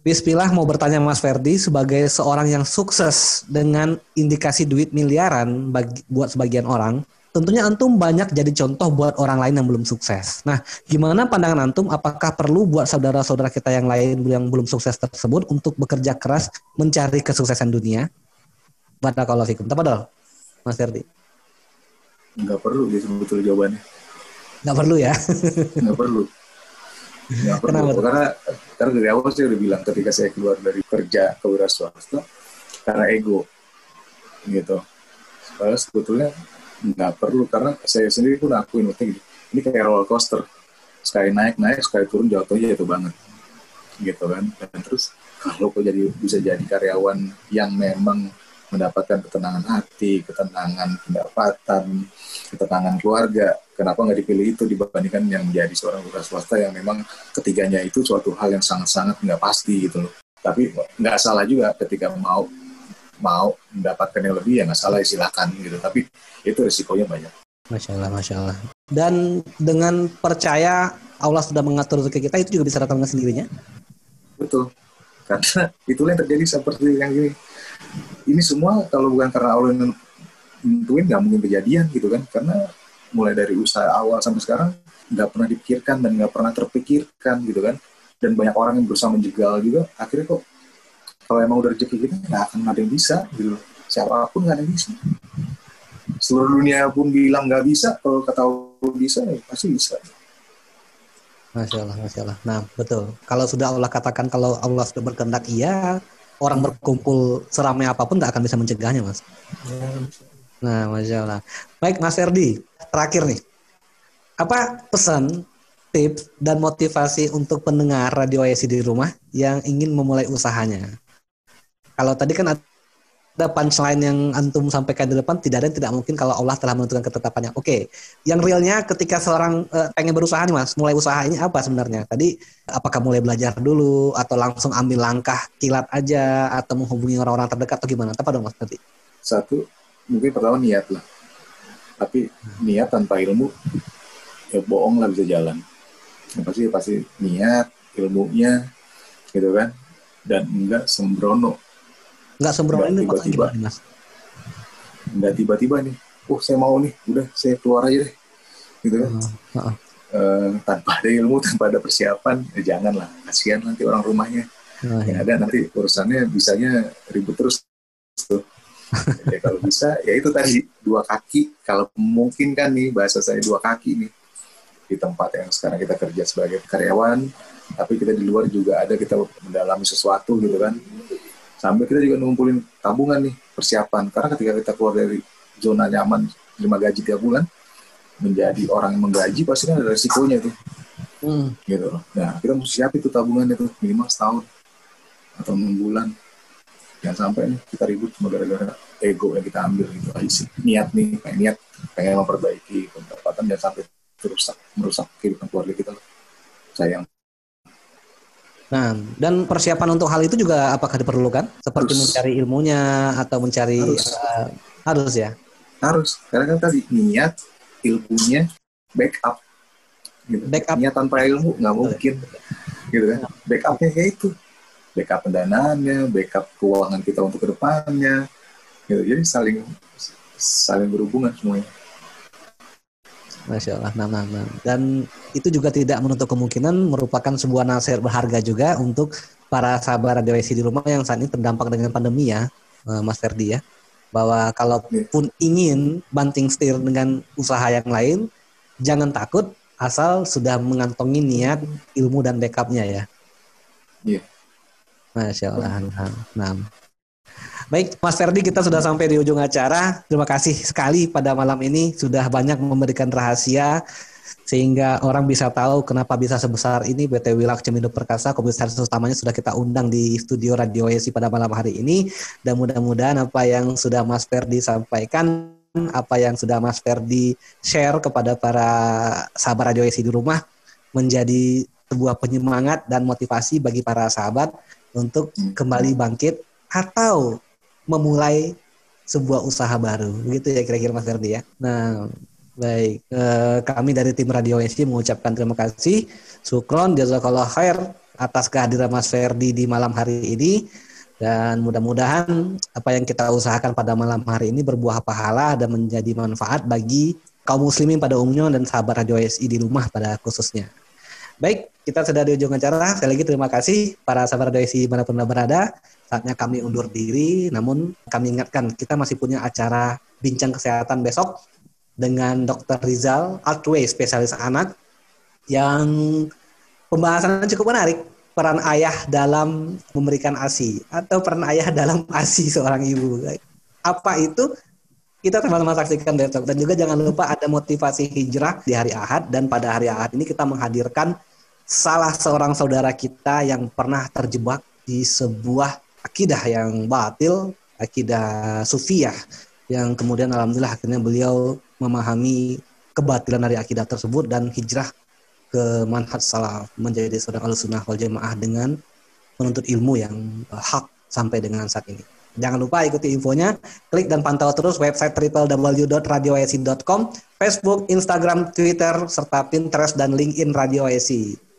Bismillah mau bertanya Mas Ferdi sebagai seorang yang sukses dengan indikasi duit miliaran bagi, buat sebagian orang, tentunya antum banyak jadi contoh buat orang lain yang belum sukses. Nah, gimana pandangan antum? Apakah perlu buat saudara-saudara kita yang lain yang belum sukses tersebut untuk bekerja keras mencari kesuksesan dunia? Barakallahu fikum. dong, Mas Ferdi. Enggak perlu dia sebetulnya jawabannya. Enggak perlu ya? Enggak perlu. Enggak perlu. Kenapa? Karena karena dari awal saya udah bilang ketika saya keluar dari kerja ke wira swasta karena ego gitu. Soalnya sebetulnya nggak perlu karena saya sendiri pun akuin waktu ini kayak roller coaster sekali naik naik sekali turun jatuhnya jatuh banget gitu kan dan terus kalau kok jadi bisa jadi karyawan yang memang mendapatkan ketenangan hati, ketenangan pendapatan, ketenangan keluarga. Kenapa nggak dipilih itu dibandingkan yang menjadi seorang wira swasta yang memang ketiganya itu suatu hal yang sangat-sangat nggak pasti gitu loh. Tapi nggak salah juga ketika mau mau mendapatkan yang lebih ya nggak salah ya silakan gitu tapi itu risikonya banyak Masya Allah, Masya Allah. Dan dengan percaya Allah sudah mengatur rezeki kita, itu juga bisa datang dengan sendirinya? Betul. Karena itulah yang terjadi seperti yang ini. Ini semua kalau bukan karena Allah yang nentuin, nggak mungkin kejadian gitu kan. Karena mulai dari usaha awal sampai sekarang, nggak pernah dipikirkan dan nggak pernah terpikirkan gitu kan. Dan banyak orang yang berusaha menjegal juga, akhirnya kok kalau emang udah rezeki kita nggak akan ada yang bisa gitu siapa pun nggak ada yang bisa seluruh dunia pun bilang nggak bisa kalau kata Allah bisa ya pasti bisa Masya Allah, Masya Allah. Nah, betul. Kalau sudah Allah katakan kalau Allah sudah berkehendak iya, orang berkumpul seramai apa pun nggak akan bisa mencegahnya, Mas. Nah, Masya Allah. Baik, Mas Erdi, terakhir nih. Apa pesan tips dan motivasi untuk pendengar radio IC di rumah yang ingin memulai usahanya? Kalau tadi kan punchline yang antum sampaikan di depan tidak ada yang tidak mungkin kalau Allah telah menentukan ketetapannya. Oke, okay. yang realnya ketika seorang uh, pengen berusaha nih mas, mulai usaha ini apa sebenarnya? Tadi apakah mulai belajar dulu atau langsung ambil langkah kilat aja atau menghubungi orang-orang terdekat atau gimana? Apa dong mas tadi? Satu, mungkin pertama niat lah. Tapi niat tanpa ilmu ya bohong lah bisa jalan. Yang pasti pasti niat, ilmunya, gitu kan, dan enggak sembrono Nggak sembrono ini tiba-tiba. Mas? Nggak tiba-tiba nih. Oh saya mau nih, udah saya keluar aja deh. Gitu kan. Uh, uh. Uh, tanpa ada ilmu, tanpa ada persiapan, ya janganlah. Kasihan nanti orang rumahnya. Uh, yang ya. ada nanti urusannya bisanya ribut terus. Tuh. ya kalau bisa, ya itu tadi dua kaki. Kalau mungkin kan nih bahasa saya dua kaki nih di tempat yang sekarang kita kerja sebagai karyawan, tapi kita di luar juga ada kita mendalami sesuatu gitu kan. Sambil kita juga ngumpulin tabungan nih, persiapan. Karena ketika kita keluar dari zona nyaman, terima gaji tiap bulan, menjadi orang yang menggaji pasti kan ada resikonya tuh. Hmm. Gitu loh. Nah, kita mesti siap itu tabungan itu minimal setahun atau enam bulan. Jangan sampai nih kita ribut cuma gara-gara ego yang kita ambil gitu aja sih. Niat nih, kayak niat pengen memperbaiki pendapatan dan sampai merusak merusak kehidupan keluarga kita. Sayang. Nah, dan persiapan untuk hal itu juga apakah diperlukan? Seperti harus. mencari ilmunya atau mencari harus, uh, harus ya? Harus. Karena kan tadi niat, ilmunya, backup. Gitu. Backup. Niat tanpa ilmu nggak mungkin. Gitu kan? Backupnya kayak itu. Backup pendanaannya, backup keuangan kita untuk ke depannya. Gitu. Jadi saling saling berhubungan semuanya. Masya Allah, nah, nah, nah. Dan itu juga tidak menutup kemungkinan merupakan sebuah nasihat berharga juga untuk para sahabat radio di rumah yang saat ini terdampak dengan pandemi ya, eh, Mas Ferdi ya. Bahwa kalaupun ingin banting setir dengan usaha yang lain, jangan takut asal sudah mengantongi niat, ilmu dan backupnya ya. Iya. Masya Allah. Nah, nah. Baik, Mas Ferdi, kita sudah sampai di ujung acara. Terima kasih sekali pada malam ini sudah banyak memberikan rahasia sehingga orang bisa tahu kenapa bisa sebesar ini PT Wilak Cemindo Perkasa komisaris utamanya sudah kita undang di studio Radio Yesi pada malam hari ini dan mudah-mudahan apa yang sudah Mas Ferdi sampaikan apa yang sudah Mas Ferdi share kepada para sahabat Radio Yesi di rumah menjadi sebuah penyemangat dan motivasi bagi para sahabat untuk kembali bangkit atau memulai sebuah usaha baru. Begitu ya kira-kira Mas Ferdi ya. Nah, baik. Eh, kami dari tim Radio SC mengucapkan terima kasih. Sukron, jazakallah khair atas kehadiran Mas Ferdi di malam hari ini. Dan mudah-mudahan apa yang kita usahakan pada malam hari ini berbuah pahala dan menjadi manfaat bagi kaum muslimin pada umumnya dan sahabat Radio SI di rumah pada khususnya. Baik, kita sudah di ujung acara. Sekali lagi terima kasih para sahabat Radio SI mana pun berada. Saatnya kami undur diri, namun kami ingatkan kita masih punya acara bincang kesehatan besok dengan Dr. Rizal Altway, spesialis anak, yang pembahasannya cukup menarik. Peran ayah dalam memberikan ASI atau peran ayah dalam ASI seorang ibu. Apa itu? Kita sama-sama saksikan besok. Dan juga jangan lupa ada motivasi hijrah di hari Ahad. Dan pada hari Ahad ini kita menghadirkan salah seorang saudara kita yang pernah terjebak di sebuah akidah yang batil, akidah sufiyah yang kemudian alhamdulillah akhirnya beliau memahami kebatilan dari akidah tersebut dan hijrah ke manhaj salaf menjadi seorang al-sunnah wal jamaah dengan menuntut ilmu yang hak sampai dengan saat ini. Jangan lupa ikuti infonya, klik dan pantau terus website www.radioesi.com, Facebook, Instagram, Twitter, serta Pinterest dan LinkedIn Radio.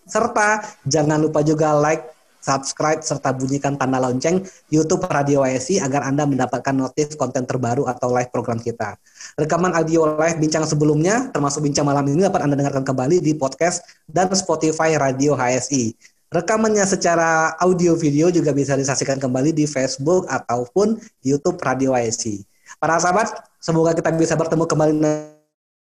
Serta jangan lupa juga like, subscribe serta bunyikan tanda lonceng YouTube Radio agar Anda mendapatkan notif konten terbaru atau live program kita. Rekaman audio live bincang sebelumnya termasuk bincang malam ini dapat Anda dengarkan kembali di podcast dan Spotify Radio HSI. Rekamannya secara audio video juga bisa disaksikan kembali di Facebook ataupun YouTube Radio HSI. Para sahabat, semoga kita bisa bertemu kembali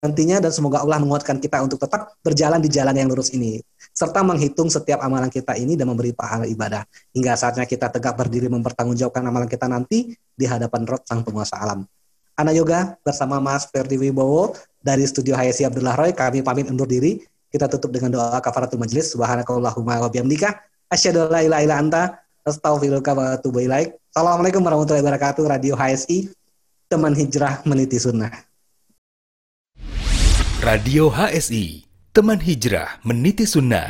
nantinya dan semoga Allah menguatkan kita untuk tetap berjalan di jalan yang lurus ini serta menghitung setiap amalan kita ini dan memberi pahala ibadah hingga saatnya kita tegak berdiri mempertanggungjawabkan amalan kita nanti di hadapan Rob Sang Penguasa Alam. Ana Yoga bersama Mas Ferdi Wibowo dari Studio Hayasi Abdullah Roy kami pamit undur diri. Kita tutup dengan doa kafaratul majlis. Subhanakallahumma wa bihamdika asyhadu an la ilaha illa anta astaghfiruka wa atubu ilaik. Assalamualaikum warahmatullahi wabarakatuh. Radio HSI teman hijrah meniti sunnah. Radio HSI, teman hijrah meniti sunnah.